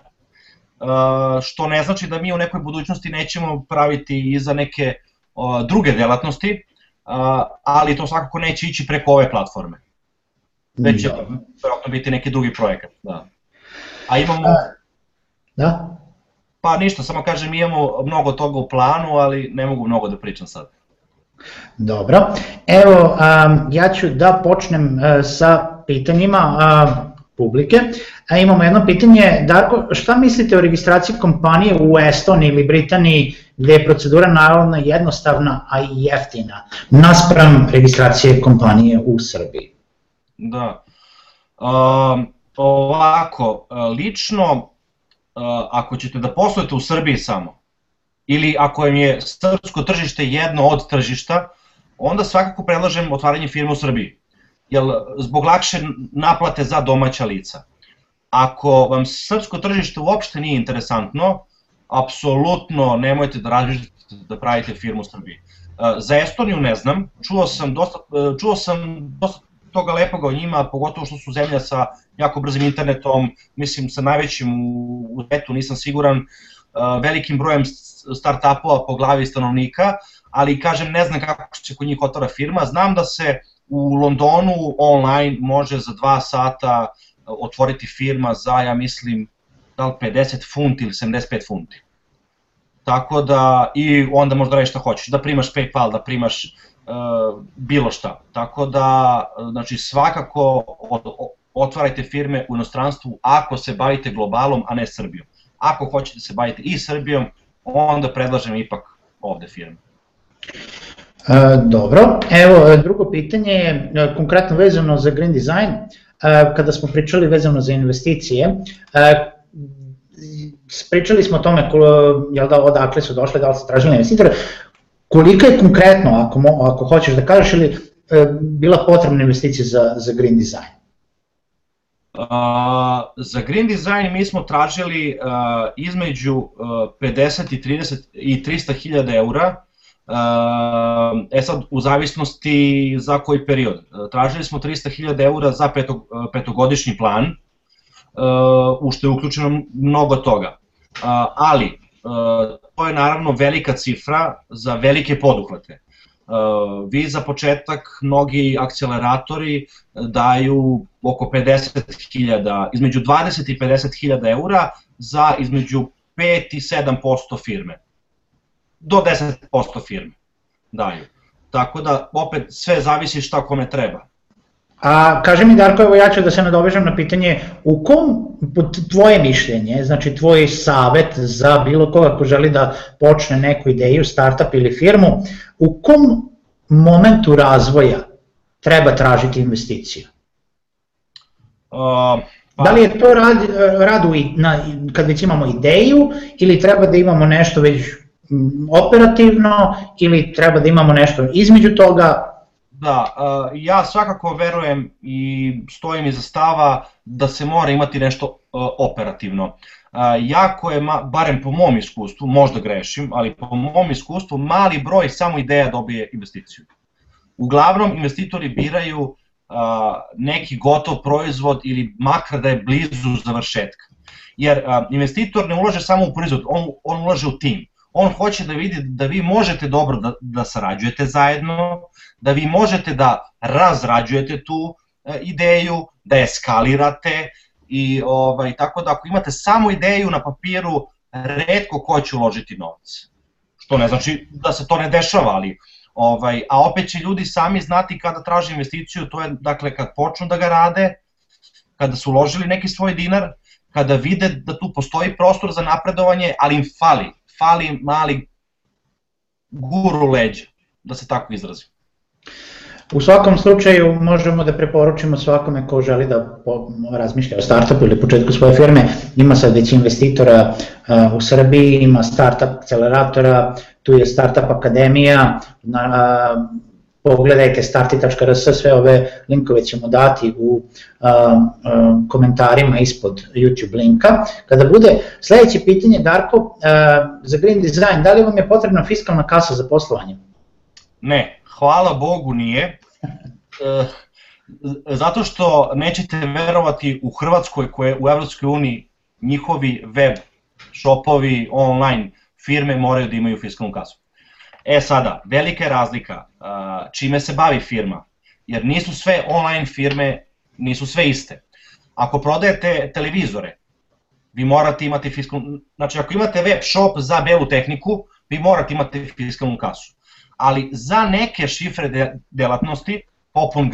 Speaker 2: A, što ne znači da mi u nekoj budućnosti nećemo praviti i za neke a, druge delatnosti, a, ali to svakako neće ići preko ove platforme. Već će da. biti neki drugi projekat. Da. A imamo...
Speaker 1: Da?
Speaker 2: Pa ništa, samo kažem imamo mnogo toga u planu, ali ne mogu mnogo da pričam sad.
Speaker 1: Dobro, evo um, ja ću da počnem uh, sa pitanjima uh, publike. A imamo jedno pitanje, Darko, šta mislite o registraciji kompanije u Estoniji ili Britaniji gde je procedura naravno jednostavna, a i jeftina, naspram registracije kompanije u Srbiji?
Speaker 2: Da, um, ovako, lično ako ćete da poslujete u Srbiji samo, ili ako vam je srpsko tržište jedno od tržišta, onda svakako predlažem otvaranje firme u Srbiji, jer zbog lakše naplate za domaća lica. Ako vam srpsko tržište uopšte nije interesantno, apsolutno nemojte da razmišljate da pravite firmu u Srbiji. Za Estoniju ne znam, čuo sam dosta, čuo sam dosta toga lepoga o njima, pogotovo što su zemlja sa jako brzim internetom, mislim sa najvećim u, u svetu, nisam siguran, uh, velikim brojem start-upova po glavi stanovnika, ali kažem ne znam kako će kod njih otvara firma, znam da se u Londonu online može za dva sata uh, otvoriti firma za, ja mislim, da li 50 funti ili 75 funti. Tako da, i onda možda radiš šta hoćeš, da primaš Paypal, da primaš bilo šta. Tako da, znači svakako otvarajte firme u inostranstvu ako se bavite globalom, a ne Srbijom. Ako hoćete se baviti i Srbijom, onda predlažem ipak ovde firme.
Speaker 1: E, dobro, evo drugo pitanje je e, konkretno vezano za green design. E, kada smo pričali vezano za investicije, pričali smo o tome jel da, odakle su došle, da li su tražili investitore, koliko je konkretno, ako, ako hoćeš da kažeš, ili bila potrebna investicija za, za green design?
Speaker 2: Uh, za green design mi smo tražili uh, između uh, 50 i 30 i 300 hiljada eura E sad, u zavisnosti za koji period. Tražili smo 300.000 eura za petog, petogodišnji plan, u što je uključeno mnogo toga. Ali, to je naravno velika cifra za velike poduhvate. Vi za početak, mnogi akceleratori daju oko 50.000, između 20 i 50.000 eura za između 5 i 7% firme. Do 10% firme daju. Tako da, opet, sve zavisi šta kome treba.
Speaker 1: A kaže mi Darko, evo ja ću da se nadovežem na pitanje, u kom, tvoje mišljenje, znači tvoj savet za bilo koga ko želi da počne neku ideju, startup ili firmu, u kom momentu razvoja treba tražiti investiciju? Uh, pa... Da li je to rad, rad u, na, kad već imamo ideju ili treba da imamo nešto već operativno ili treba da imamo nešto između toga,
Speaker 2: Da, ja svakako verujem i stojim iza stava da se mora imati nešto operativno. Jako je, barem po mom iskustvu, možda grešim, ali po mom iskustvu mali broj samo ideja dobije investiciju. Uglavnom investitori biraju neki gotov proizvod ili makar da je blizu završetka. Jer investitor ne ulaže samo u proizvod, on, on ulaže u tim on hoće da vidi da vi možete dobro da, da sarađujete zajedno, da vi možete da razrađujete tu e, ideju, da je skalirate i ovaj, tako da ako imate samo ideju na papiru, redko ko će uložiti novac. Što ne znači da se to ne dešava, ali ovaj, a opet će ljudi sami znati kada traže investiciju, to je dakle kad počnu da ga rade, kada su uložili neki svoj dinar, kada vide da tu postoji prostor za napredovanje, ali im fali fali mali guru leđa, da se tako izrazim.
Speaker 1: U svakom slučaju možemo da preporučimo svakome ko želi da razmišlja o startupu ili početku svoje firme, ima sad već investitora u Srbiji, ima startup akceleratora, tu je Startup Akademija, pogledajte starti.rs, sve ove linkove ćemo dati u a, a, komentarima ispod YouTube linka. Kada bude sledeće pitanje, Darko, a, za Green Design, da li vam je potrebna fiskalna kasa za poslovanje?
Speaker 2: Ne, hvala Bogu nije. E, zato što nećete verovati u Hrvatskoj koje u Evropskoj uniji njihovi web shopovi, online firme moraju da imaju fiskalnu kasu. E sada, velika je razlika čime se bavi firma, jer nisu sve online firme, nisu sve iste. Ako prodajete televizore, vi morate imati fiskalnu, znači ako imate web shop za belu tehniku, vi morate imati fiskalnu kasu. Ali za neke šifre de, delatnosti, poput,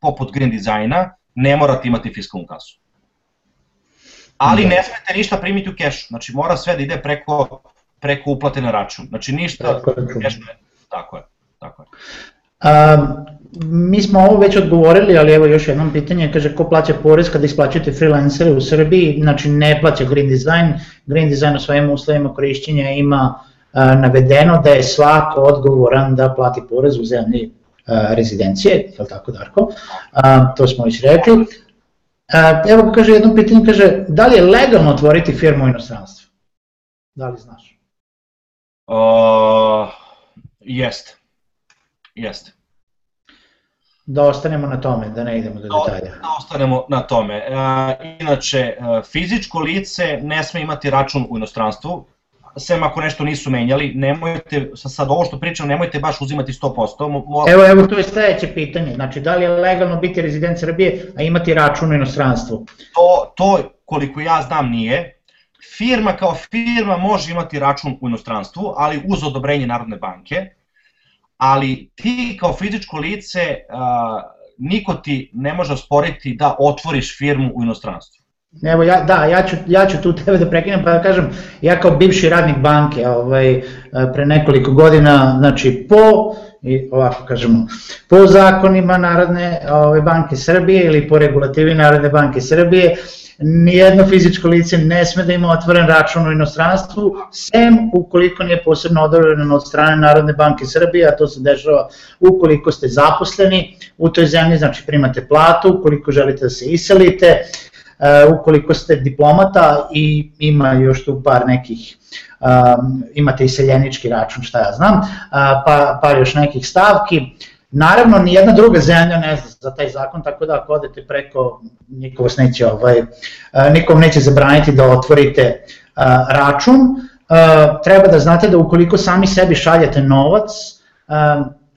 Speaker 2: poput green designa, ne morate imati fiskalnu kasu. Ali da. ne smete ništa primiti u kešu, znači mora sve da ide preko preko uplate na račun. Znači ništa, tako je, tako je. Tako je.
Speaker 1: A, mi smo ovo već odgovorili, ali evo još jednom pitanje, kaže ko plaća porez kada isplaćujete freelancere u Srbiji, znači ne plaća Green Design, Green Design u svojim uslovima korišćenja ima a, navedeno da je svako odgovoran da plati porez u zemlji a, rezidencije, je li tako Darko? A, to smo već rekli. A, evo kaže jedno pitanje, kaže da li je legalno otvoriti firmu u inostranstvu? Da li znaš?
Speaker 2: Uh, jest. Jest.
Speaker 1: Da ostanemo na tome, da ne idemo do da, detalja.
Speaker 2: Da ostanemo na tome. Uh, inače, uh, fizičko lice ne sme imati račun u inostranstvu, sem ako nešto nisu menjali, nemojte, sad ovo što pričam, nemojte baš uzimati 100%. Mo...
Speaker 1: Evo, evo, to je sledeće pitanje, znači da li je legalno biti rezident Srbije, a imati račun u inostranstvu?
Speaker 2: To, to koliko ja znam nije, firma kao firma može imati račun u inostranstvu, ali uz odobrenje Narodne banke, ali ti kao fizičko lice, a, niko ti ne može osporiti da otvoriš firmu u inostranstvu.
Speaker 1: Evo ja, da, ja ću, ja ću tu tebe da prekinem pa da kažem, ja kao bivši radnik banke, ovaj, pre nekoliko godina, znači po, i ovako kažemo, po zakonima Narodne ovaj, banke Srbije ili po regulativi Narodne banke Srbije, nijedno fizičko lice ne sme da ima otvoren račun u inostranstvu, sem ukoliko nije posebno odobreno od strane Narodne banke Srbije, a to se dešava ukoliko ste zaposleni u toj zemlji, znači primate platu, ukoliko želite da se iselite, ukoliko ste diplomata i ima još tu par nekih um, imate i seljenički račun, šta ja znam, pa, pa još nekih stavki. Naravno, nijedna druga zemlja ne zna za taj zakon, tako da ako odete preko, niko vas neće, ovaj, nikom neće zabraniti da otvorite račun. Treba da znate da ukoliko sami sebi šaljete novac,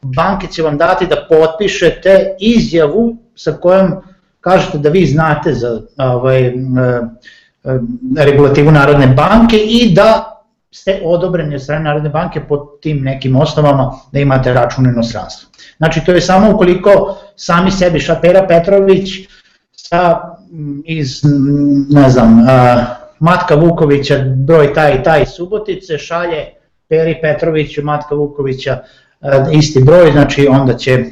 Speaker 1: banke će vam dati da potpišete izjavu sa kojom kažete da vi znate za ovaj, regulativu Narodne banke i da ste odobreni od strane Narodne banke pod tim nekim osnovama da imate račun u inostranstvu. Znači to je samo ukoliko sami sebi Šapera Petrović sa, iz, ne znam, Matka Vukovića, broj taj i taj Subotice, šalje Peri Petroviću, Matka Vukovića isti broj, znači onda će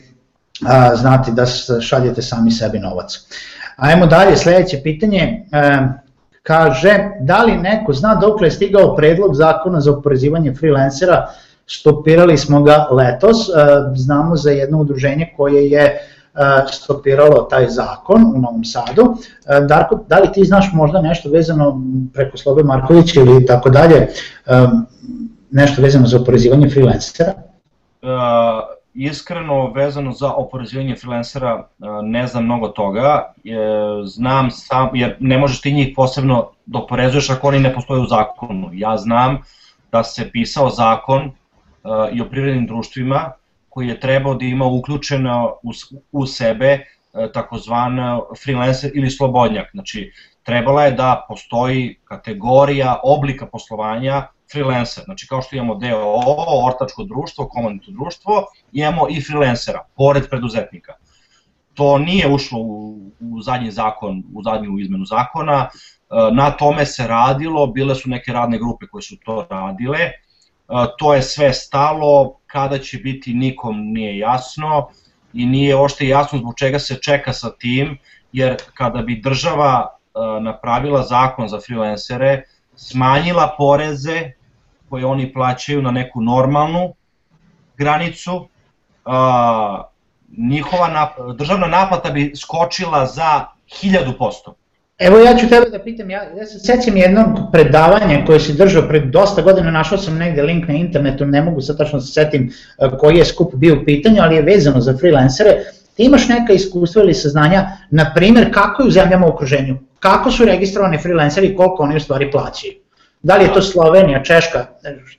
Speaker 1: znati da šaljete sami sebi novac. Ajmo dalje, sledeće pitanje, kaže da li neko zna dok je stigao predlog zakona za oporezivanje freelancera, stopirali smo ga letos, znamo za jedno udruženje koje je stopiralo taj zakon u Novom Sadu. Darko, da li ti znaš možda nešto vezano preko Slobe Markovića ili tako dalje, nešto vezano za oporezivanje freelancera?
Speaker 2: Uh, iskreno vezano za oporezivanje freelancera ne znam mnogo toga, znam sam, jer ne možeš ti njih posebno da oporezuješ ako oni ne postoje u zakonu. Ja znam da se pisao zakon i o privrednim društvima koji je trebao da ima uključeno u, u sebe takozvan freelancer ili slobodnjak. Znači, trebala je da postoji kategorija oblika poslovanja freelancer. Znači kao što imamo DOO, ortačko društvo, komandito društvo, imamo i freelancera, pored preduzetnika. To nije ušlo u, u zadnji zakon, u zadnju izmenu zakona, na tome se radilo, bile su neke radne grupe koje su to radile, to je sve stalo, kada će biti nikom nije jasno i nije ošte jasno zbog čega se čeka sa tim, jer kada bi država napravila zakon za freelancere, smanjila poreze koje oni plaćaju na neku normalnu granicu, njihova nap, državna naplata bi skočila za 1000%.
Speaker 1: Evo ja ću tebe da pitam, ja, ja se sećam jednog predavanja koje si držao pred dosta godina, našao sam negde link na internetu, ne mogu sad tačno da se setim koji je skup bio u pitanju, ali je vezano za freelancere. Ti imaš neka iskustva ili saznanja, na primer kako je u zemljama u okruženju, kako su registrovani freelanceri i koliko oni u stvari plaćaju? Da li je to Slovenija, Češka?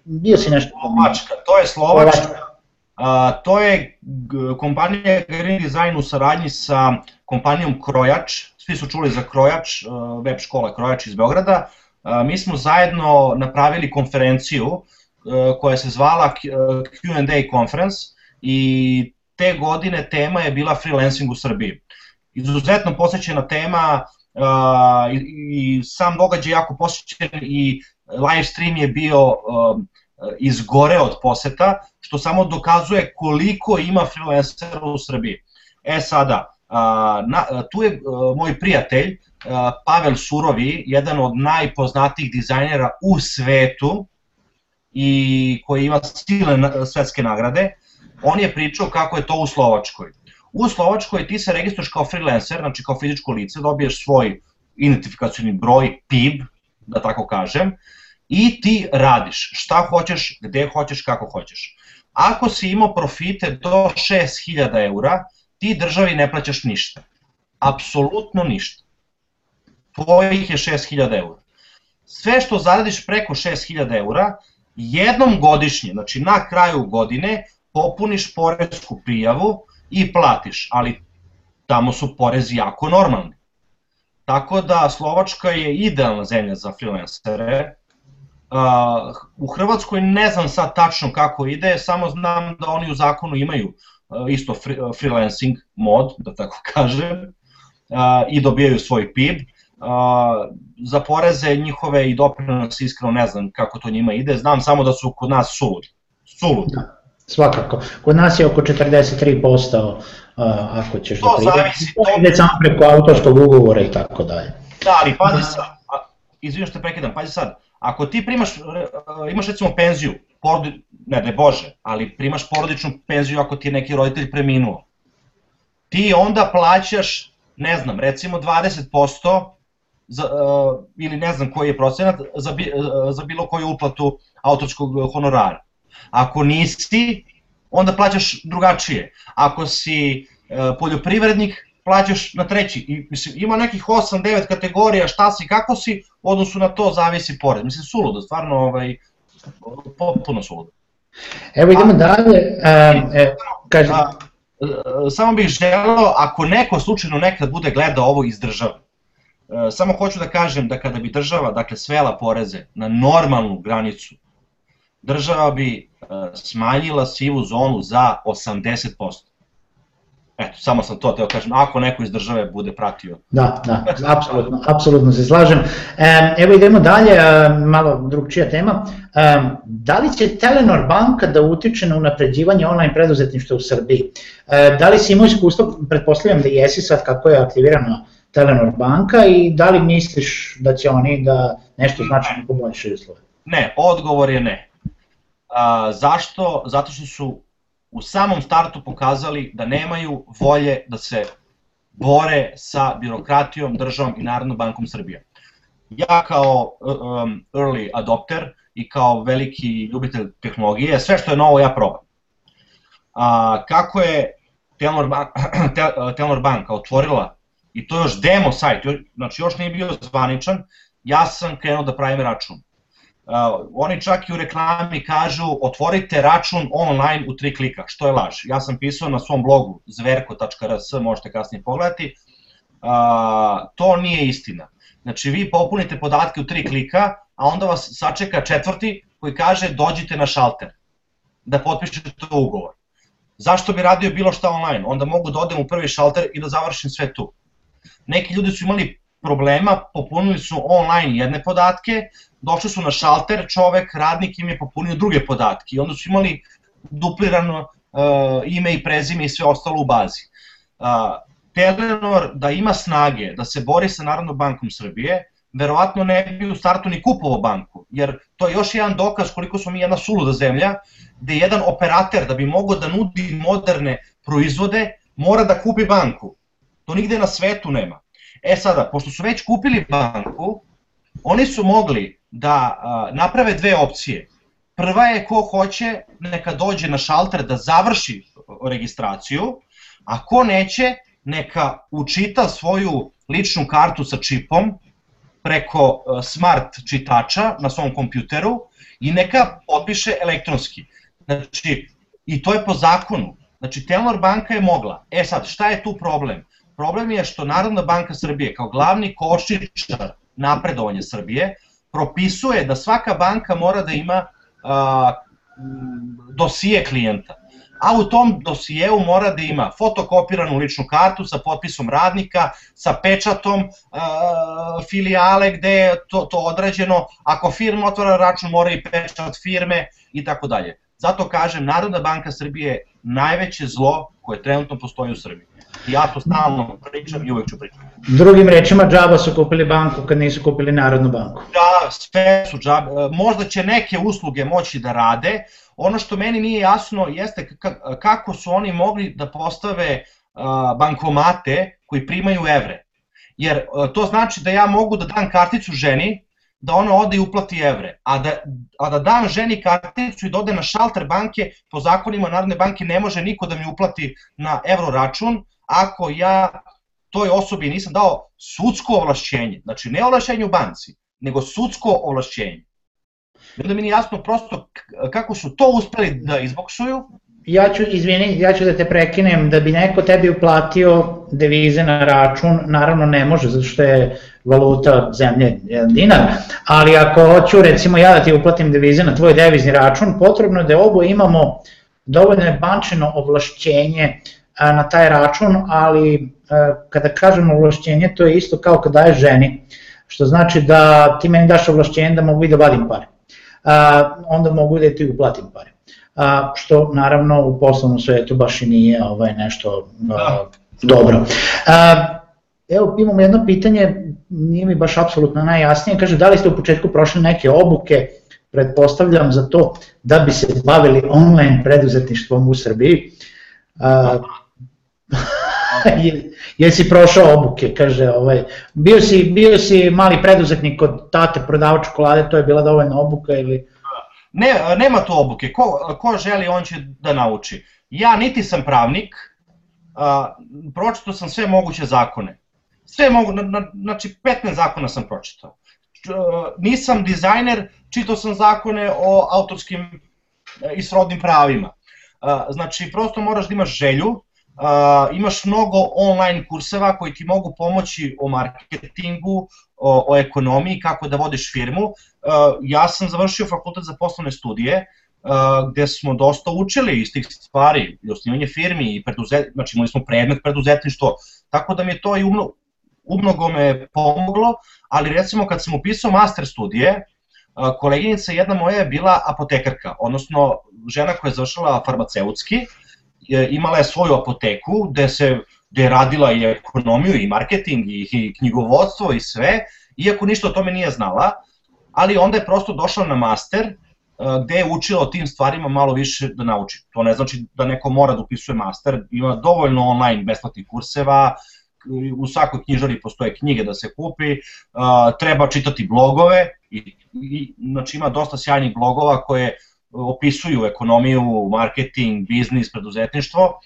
Speaker 1: Bio si nešto
Speaker 2: Slovačka, to je Slovačka. A, to je kompanija Green Design u saradnji sa kompanijom Krojač, svi su čuli za Krojač, web škola Krojač iz Beograda. A, mi smo zajedno napravili konferenciju koja se zvala Q&A conference i te godine tema je bila freelancing u Srbiji. Izuzetno posvećena tema i, sam događaj jako posjećen i live stream je bio izgore od poseta, što samo dokazuje koliko ima freelancera u Srbiji. E sada, na, tu je moj prijatelj Pavel Surovi, jedan od najpoznatijih dizajnera u svetu i koji ima silne svetske nagrade, on je pričao kako je to u Slovačkoj. U Slovačkoj ti se registruješ kao freelancer, znači kao fizičko lice, dobiješ svoj identifikacioni broj, PIB, da tako kažem, i ti radiš šta hoćeš, gde hoćeš, kako hoćeš. Ako si imao profite do 6000 eura, ti državi ne plaćaš ništa. Apsolutno ništa. Tvojih je 6000 eura. Sve što zaradiš preko 6000 eura, jednom godišnje, znači na kraju godine, popuniš poresku prijavu i platiš, ali tamo su porezi jako normalni. Tako da Slovačka je idealna zemlja za freelancere. Uh, u Hrvatskoj ne znam sad tačno kako ide, samo znam da oni u zakonu imaju isto free, uh, freelancing mod, da tako kažem, uh, i dobijaju svoj PIB. Za poreze njihove i doprinose iskreno ne znam kako to njima ide, znam samo da su kod nas suludi. Suludi. Da.
Speaker 1: Svakako. Kod nas je oko 43% ako ćeš to da
Speaker 2: zavisi, to
Speaker 1: ide samo preko autorskog ugovora i tako dalje.
Speaker 2: Da, ali pazi sad, izvinjam što te prekidam, pazi sad, ako ti primaš, imaš recimo penziju, porodi, ne da bože, ali primaš porodičnu penziju ako ti je neki roditelj preminuo, ti onda plaćaš, ne znam, recimo 20% za, uh, ili ne znam koji je procenat za, bi, uh, za bilo koju uplatu autorskog honorara. Ako nisi, onda plaćaš drugačije. Ako si uh, poljoprivrednik, plaćaš na treći. I, mislim, ima nekih 8-9 kategorija šta si, kako si, u odnosu na to zavisi pored. Mislim, suludo, stvarno, ovaj, potpuno suludo.
Speaker 1: Evo idemo dalje, um, e, kažem.
Speaker 2: Samo bih želeo, ako neko slučajno nekad bude gledao ovo iz države, e, samo hoću da kažem da kada bi država dakle, svela poreze na normalnu granicu, država bi e, smanjila sivu zonu za 80%. Eto, samo sam to teo kažem, ako neko iz države bude pratio.
Speaker 1: Da, da, apsolutno, apsolutno se slažem. Evo idemo dalje, malo drugčija tema. Da li će Telenor banka da utiče na unapređivanje online preduzetništva u Srbiji? Da li si imao iskustvo, pretpostavljam da jesi sad kako je aktivirana Telenor banka i da li misliš da će oni da nešto značajno poboljšaju uslove?
Speaker 2: Ne, odgovor je ne. A, zašto? Zato što su u samom startu pokazali da nemaju volje da se bore sa birokratijom, državom i Narodnom bankom Srbije. Ja kao um, early adopter i kao veliki ljubitelj tehnologije, sve što je novo ja probam. A, kako je Telnor, Bank, Telnor banka otvorila, i to još demo sajt, znači još nije bio zvaničan, ja sam krenuo da pravim račun. Uh, oni čak i u reklami kažu otvorite račun online u tri klika, što je laž. Ja sam pisao na svom blogu zverko.rs, možete kasnije pogledati, uh, to nije istina. Znači vi popunite podatke u tri klika, a onda vas sačeka četvrti koji kaže dođite na šalter da potpišete ugovor. Zašto bi radio bilo šta online? Onda mogu da odem u prvi šalter i da završim sve tu. Neki ljudi su imali problema, popunili su online jedne podatke, došli su na šalter, čovek, radnik im je popunio druge podatke i onda su imali duplirano uh, ime i prezime i sve ostalo u bazi. Uh, Telenor da ima snage da se bori sa Narodnom bankom Srbije, verovatno ne bi u startu ni kupovao banku, jer to je još jedan dokaz koliko smo mi jedna suluda zemlja, gde jedan operater da bi mogao da nudi moderne proizvode, mora da kupi banku. To nigde na svetu nema. E sada, pošto su već kupili banku, oni su mogli da a, naprave dve opcije. Prva je ko hoće neka dođe na šalter da završi registraciju, a ko neće neka učita svoju ličnu kartu sa čipom preko smart čitača na svom kompjuteru i neka potpiše elektronski. Znači, i to je po zakonu. Znači, Telnor banka je mogla. E sad, šta je tu problem? Problem je što Narodna banka Srbije kao glavni košičar napredovanja Srbije propisuje da svaka banka mora da ima a, dosije klijenta. A u tom dosijeu mora da ima fotokopiranu ličnu kartu sa potpisom radnika, sa pečatom a, filijale gde je to, to određeno. Ako firma otvara račun, mora i pečat firme i tako dalje. Zato kažem, Narodna banka Srbije je najveće zlo koje trenutno postoji u Srbiji. Ja to stalno pričam i uvek ću pričati.
Speaker 1: Drugim rečima, džaba su kupili banku kad nisu kupili Narodnu banku.
Speaker 2: Da, sve su džaba. E, možda će neke usluge moći da rade. Ono što meni nije jasno jeste kako su oni mogli da postave bankomate koji primaju evre. Jer e, to znači da ja mogu da dam karticu ženi, da ona ode i uplati evre, a da, a da dam ženi karticu i da ode na šalter banke, po zakonima Narodne banke ne može niko da mi uplati na evro račun, ako ja toj osobi nisam dao sudsko ovlašćenje, znači ne ovlašćenje u banci, nego sudsko ovlašćenje. I onda mi nije jasno prosto kako su to uspeli da izboksuju.
Speaker 1: Ja ću, izvini, ja ću da te prekinem, da bi neko tebi uplatio devize na račun, naravno ne može, zato što je valuta zemlje dinar, ali ako hoću recimo ja da ti uplatim devize na tvoj devizni račun, potrebno je da obo imamo dovoljno bančino ovlašćenje na taj račun, ali kada kažemo ovlašćenje, to je isto kao kad daješ ženi, što znači da ti meni daš ovlašćenje da mogu i da vadim pare, onda mogu da ti uplatim pare. Što naravno u poslovnom svetu baš i nije ovaj, nešto da. dobro. Evo imamo jedno pitanje, nije mi baš apsolutno najjasnije, kaže da li ste u početku prošli neke obuke, pretpostavljam za to da bi se bavili online preduzetništvom u Srbiji. Jesi prošao obuke, kaže, ovaj, bio si, bio si mali preduzetnik kod tate prodavač čokolade, to je bila dovoljna obuka ili...
Speaker 2: Ne, nema tu obuke, ko, ko želi on će da nauči. Ja niti sam pravnik, a, pročitao sam sve moguće zakone. Sve mogu, na, na, znači 15 zakona sam pročitao. Nisam dizajner, čitao sam zakone o autorskim e, i srodnim pravima. Znači, prosto moraš da imaš želju, imaš mnogo online kurseva koji ti mogu pomoći o marketingu, o, o ekonomiji, kako da vodiš firmu. Ja sam završio fakultet za poslovne studije, gde smo dosta učili iz tih stvari, i osnivanje firmi, i preduzet, znači imali smo predmet preduzetništvo, tako da mi je to i umno, umnogo me pomoglo, ali recimo kad sam upisao master studije, koleginica jedna moja je bila apotekarka, odnosno žena koja je završila farmaceutski, imala je svoju apoteku gde se gde je radila i ekonomiju i marketing i, i knjigovodstvo i sve, iako ništa o tome nije znala, ali onda je prosto došla na master gde je učila o tim stvarima malo više da nauči. To ne znači da neko mora da upisuje master, ima dovoljno online besplatnih kurseva, u svakoj knjižari postoje knjige da se kupi, treba čitati blogove, i, i, znači ima dosta sjajnih blogova koje opisuju ekonomiju, marketing, biznis, preduzetništvo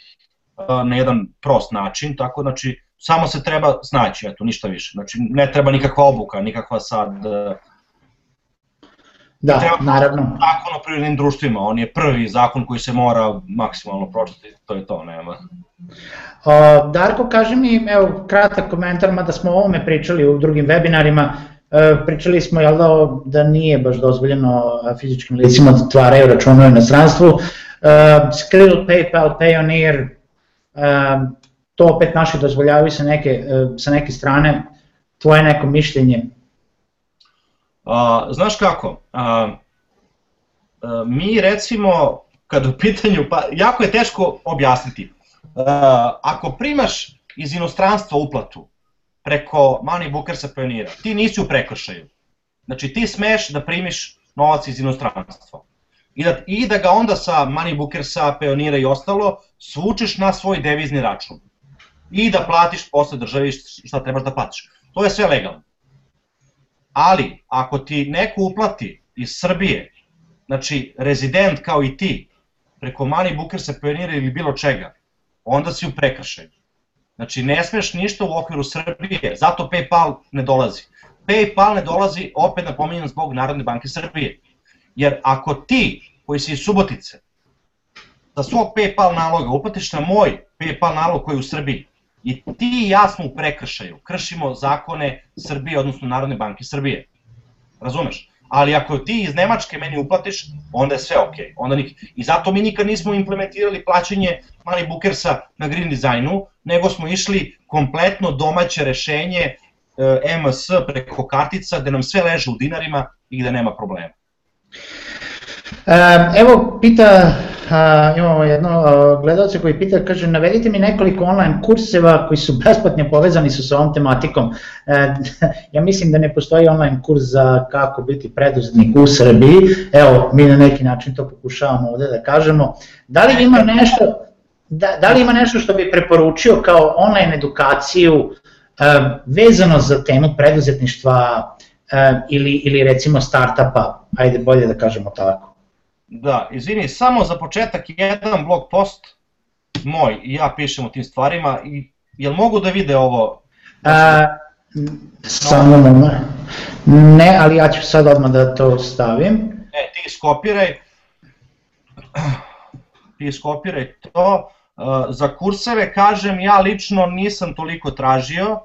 Speaker 2: na jedan prost način, tako znači samo se treba snaći, eto, ništa više. Znači ne treba nikakva obuka, nikakva sad
Speaker 1: Da, treba naravno.
Speaker 2: Zakon o privrednim društvima, on je prvi zakon koji se mora maksimalno pročitati, to je to, nema.
Speaker 1: Darko, kaži mi, evo, kratak komentar, mada smo o ovome pričali u drugim webinarima, e, pričali smo jel da, da nije baš dozvoljeno fizičkim licima da tvaraju račune u inostranstvu, uh, Skrill, PayPal, Payoneer, to opet naši dozvoljavaju sa neke, sa neke strane, tvoje neko mišljenje?
Speaker 2: A, znaš kako, a, a, mi recimo, kad u pitanju, pa jako je teško objasniti, a, ako primaš iz inostranstva uplatu preko Money Bookersa Pionira, ti nisi u prekršaju. Znači ti smeš da primiš novac iz inostranstva. I da, I da ga onda sa Money Bookersa, Pionira i ostalo svučeš na svoj devizni račun. I da platiš posle državi šta trebaš da platiš. To je sve legalno. Ali, ako ti neko uplati iz Srbije, znači rezident kao i ti, preko Money Bookersa, Pionira ili bilo čega, onda si u prekršaju. Znači, ne smeš ništa u okviru Srbije, zato PayPal ne dolazi. PayPal ne dolazi, opet napominjem, zbog Narodne banke Srbije. Jer ako ti, koji si iz Subotice, sa svog PayPal naloga uplatiš na moj PayPal nalog koji je u Srbiji, I ti i ja smo u prekršaju, kršimo zakone Srbije, odnosno Narodne banke Srbije. Razumeš? Ali ako ti iz Nemačke meni uplatiš, onda je sve ok. Onda nik... I zato mi nikad nismo implementirali plaćanje Money Bookersa na Green Designu, nego smo išli kompletno domaće rešenje e, MS preko kartica, gde nam sve leže u dinarima i gde nema problema.
Speaker 1: Evo, pita, imamo jedno gledalce koji pita, kaže, navedite mi nekoliko online kurseva koji su besplatno povezani su sa ovom tematikom. E, ja mislim da ne postoji online kurs za kako biti preduzetnik u Srbiji, evo, mi na neki način to pokušavamo ovde da kažemo. Da li ima nešto, da, da li ima nešto što bi preporučio kao online edukaciju e, vezano za temu preduzetništva e, ili, ili recimo startupa, ajde bolje da kažemo tako.
Speaker 2: Da, izvini, samo za početak jedan blog post moj i ja pišem o tim stvarima i jel mogu da vide ovo?
Speaker 1: A, samo no. ne, ali ja ću sad odmah da to stavim.
Speaker 2: E, ti skopiraj, ti skopiraj to. Za kurseve kažem, ja lično nisam toliko tražio,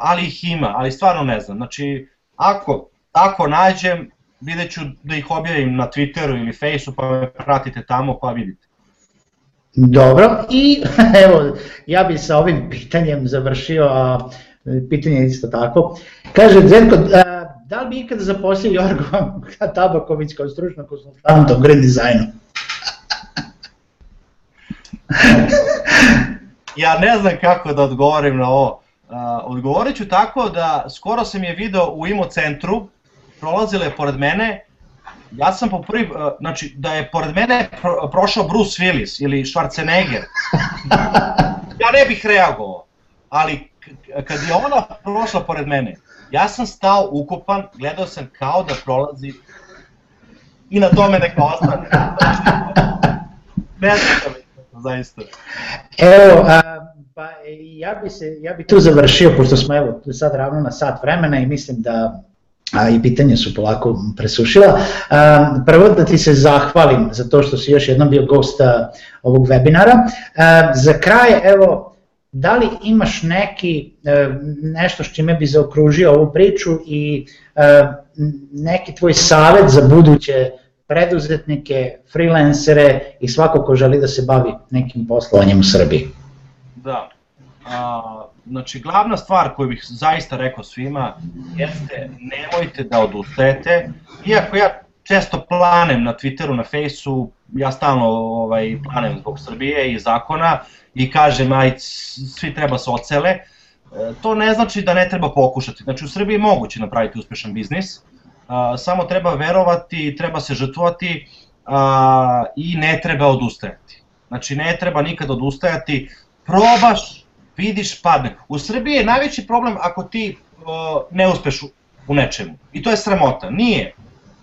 Speaker 2: ali ih ima, ali stvarno ne znam. Znači, ako, ako nađem, vidjet ću da ih objavim na Twitteru ili Faceu, pa me pratite tamo pa vidite.
Speaker 1: Dobro, i evo, ja bih sa ovim pitanjem završio, a pitanje je isto tako. Kaže, Zdenko, da li bi ikada zaposlio Jorgo Tabaković kao stručno konsultanta u Grand Designu?
Speaker 2: ja ne znam kako da odgovorim na ovo. Uh, odgovorit ću tako da skoro sam je video u IMO centru, prolazile pored mene, ja sam po prvi, uh, znači da je pored mene pro, prošao Bruce Willis ili Schwarzenegger, ja ne bih reagovao, ali kad je ona prošla pored mene, ja sam stao ukupan, gledao sam kao da prolazi i na tome neka ostane. ne znam zaista.
Speaker 1: Evo, a, pa ja bi, se, ja bi tu završio, pošto smo evo sad ravno na sat vremena i mislim da a, i pitanje su polako presušila. Prvo da ti se zahvalim za to što si još jednom bio gost ovog webinara. Za kraj, evo, da li imaš neki, nešto s čime bi zaokružio ovu priču i neki tvoj savet za buduće preduzetnike, freelancere i svako ko želi da se bavi nekim poslovanjem u Srbiji?
Speaker 2: Da, a, znači glavna stvar koju bih zaista rekao svima jeste nemojte da odustajete, iako ja često planem na Twitteru, na Faceu, ja stalno ovaj, planem zbog Srbije i zakona i kažem aj svi treba se ocele, e, to ne znači da ne treba pokušati. Znači u Srbiji je moguće napraviti uspešan biznis, samo treba verovati, treba se žrtvovati a, i ne treba odustajati. Znači ne treba nikad odustajati, probaš, vidiš, padne. U Srbiji je najveći problem ako ti a, ne uspeš u nečemu. I to je sramota. Nije.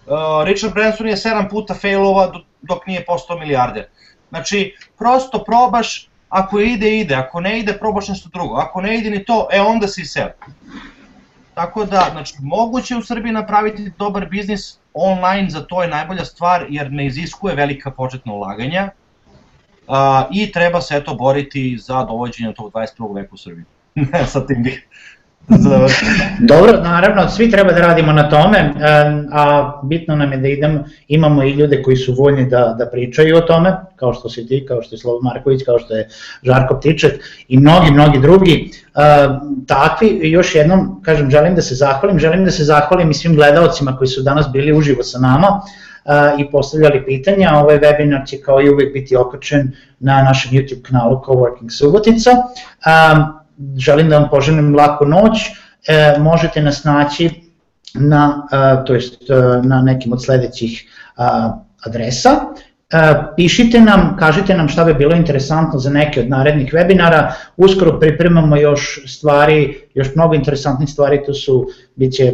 Speaker 2: A, Richard Branson je 7 puta failova dok nije postao milijarder. Znači, prosto probaš, ako ide, ide, ako ne ide, probaš nešto drugo. Ako ne ide ni to, e onda si sel. Tako da, znači, moguće u Srbiji napraviti dobar biznis, online za to je najbolja stvar jer ne iziskuje velika početna ulaganja uh, i treba se eto boriti za dovođenje tog 21. veka u Srbiji. Sa tim bih
Speaker 1: Dobro, naravno, svi treba da radimo na tome, a bitno nam je da idemo, imamo i ljude koji su voljni da, da pričaju o tome, kao što si ti, kao što je Slovo Marković, kao što je Žarko Ptiček i mnogi, mnogi drugi. Takvi, još jednom, kažem, želim da se zahvalim, želim da se zahvalim i svim gledalcima koji su danas bili uživo sa nama i postavljali pitanja. Ovaj webinar će kao i uvek biti okačen na našem YouTube kanalu Coworking Subotica želim da vam poželim laku noć, e, možete nas naći na, to jest, e, na nekim od sledećih adresa. Pišite nam, kažite nam šta bi bilo interesantno za neke od narednih webinara, uskoro pripremamo još stvari, još mnogo interesantnih stvari, tu su, bit će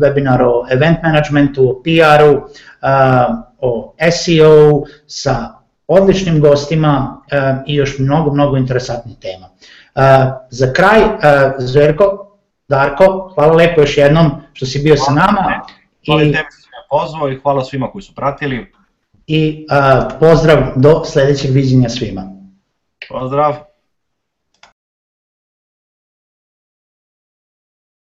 Speaker 1: webinar o event managementu, o PR-u, o SEO sa odličnim gostima i još mnogo, mnogo interesantnih tema. Za kraj, Zverko, Darko, hvala lepo još jednom što si bio sa nama.
Speaker 2: Hvala I, tebi što me pozvao i hvala svima koji su pratili.
Speaker 1: I pozdrav do sledećeg viđenja svima.
Speaker 2: Pozdrav.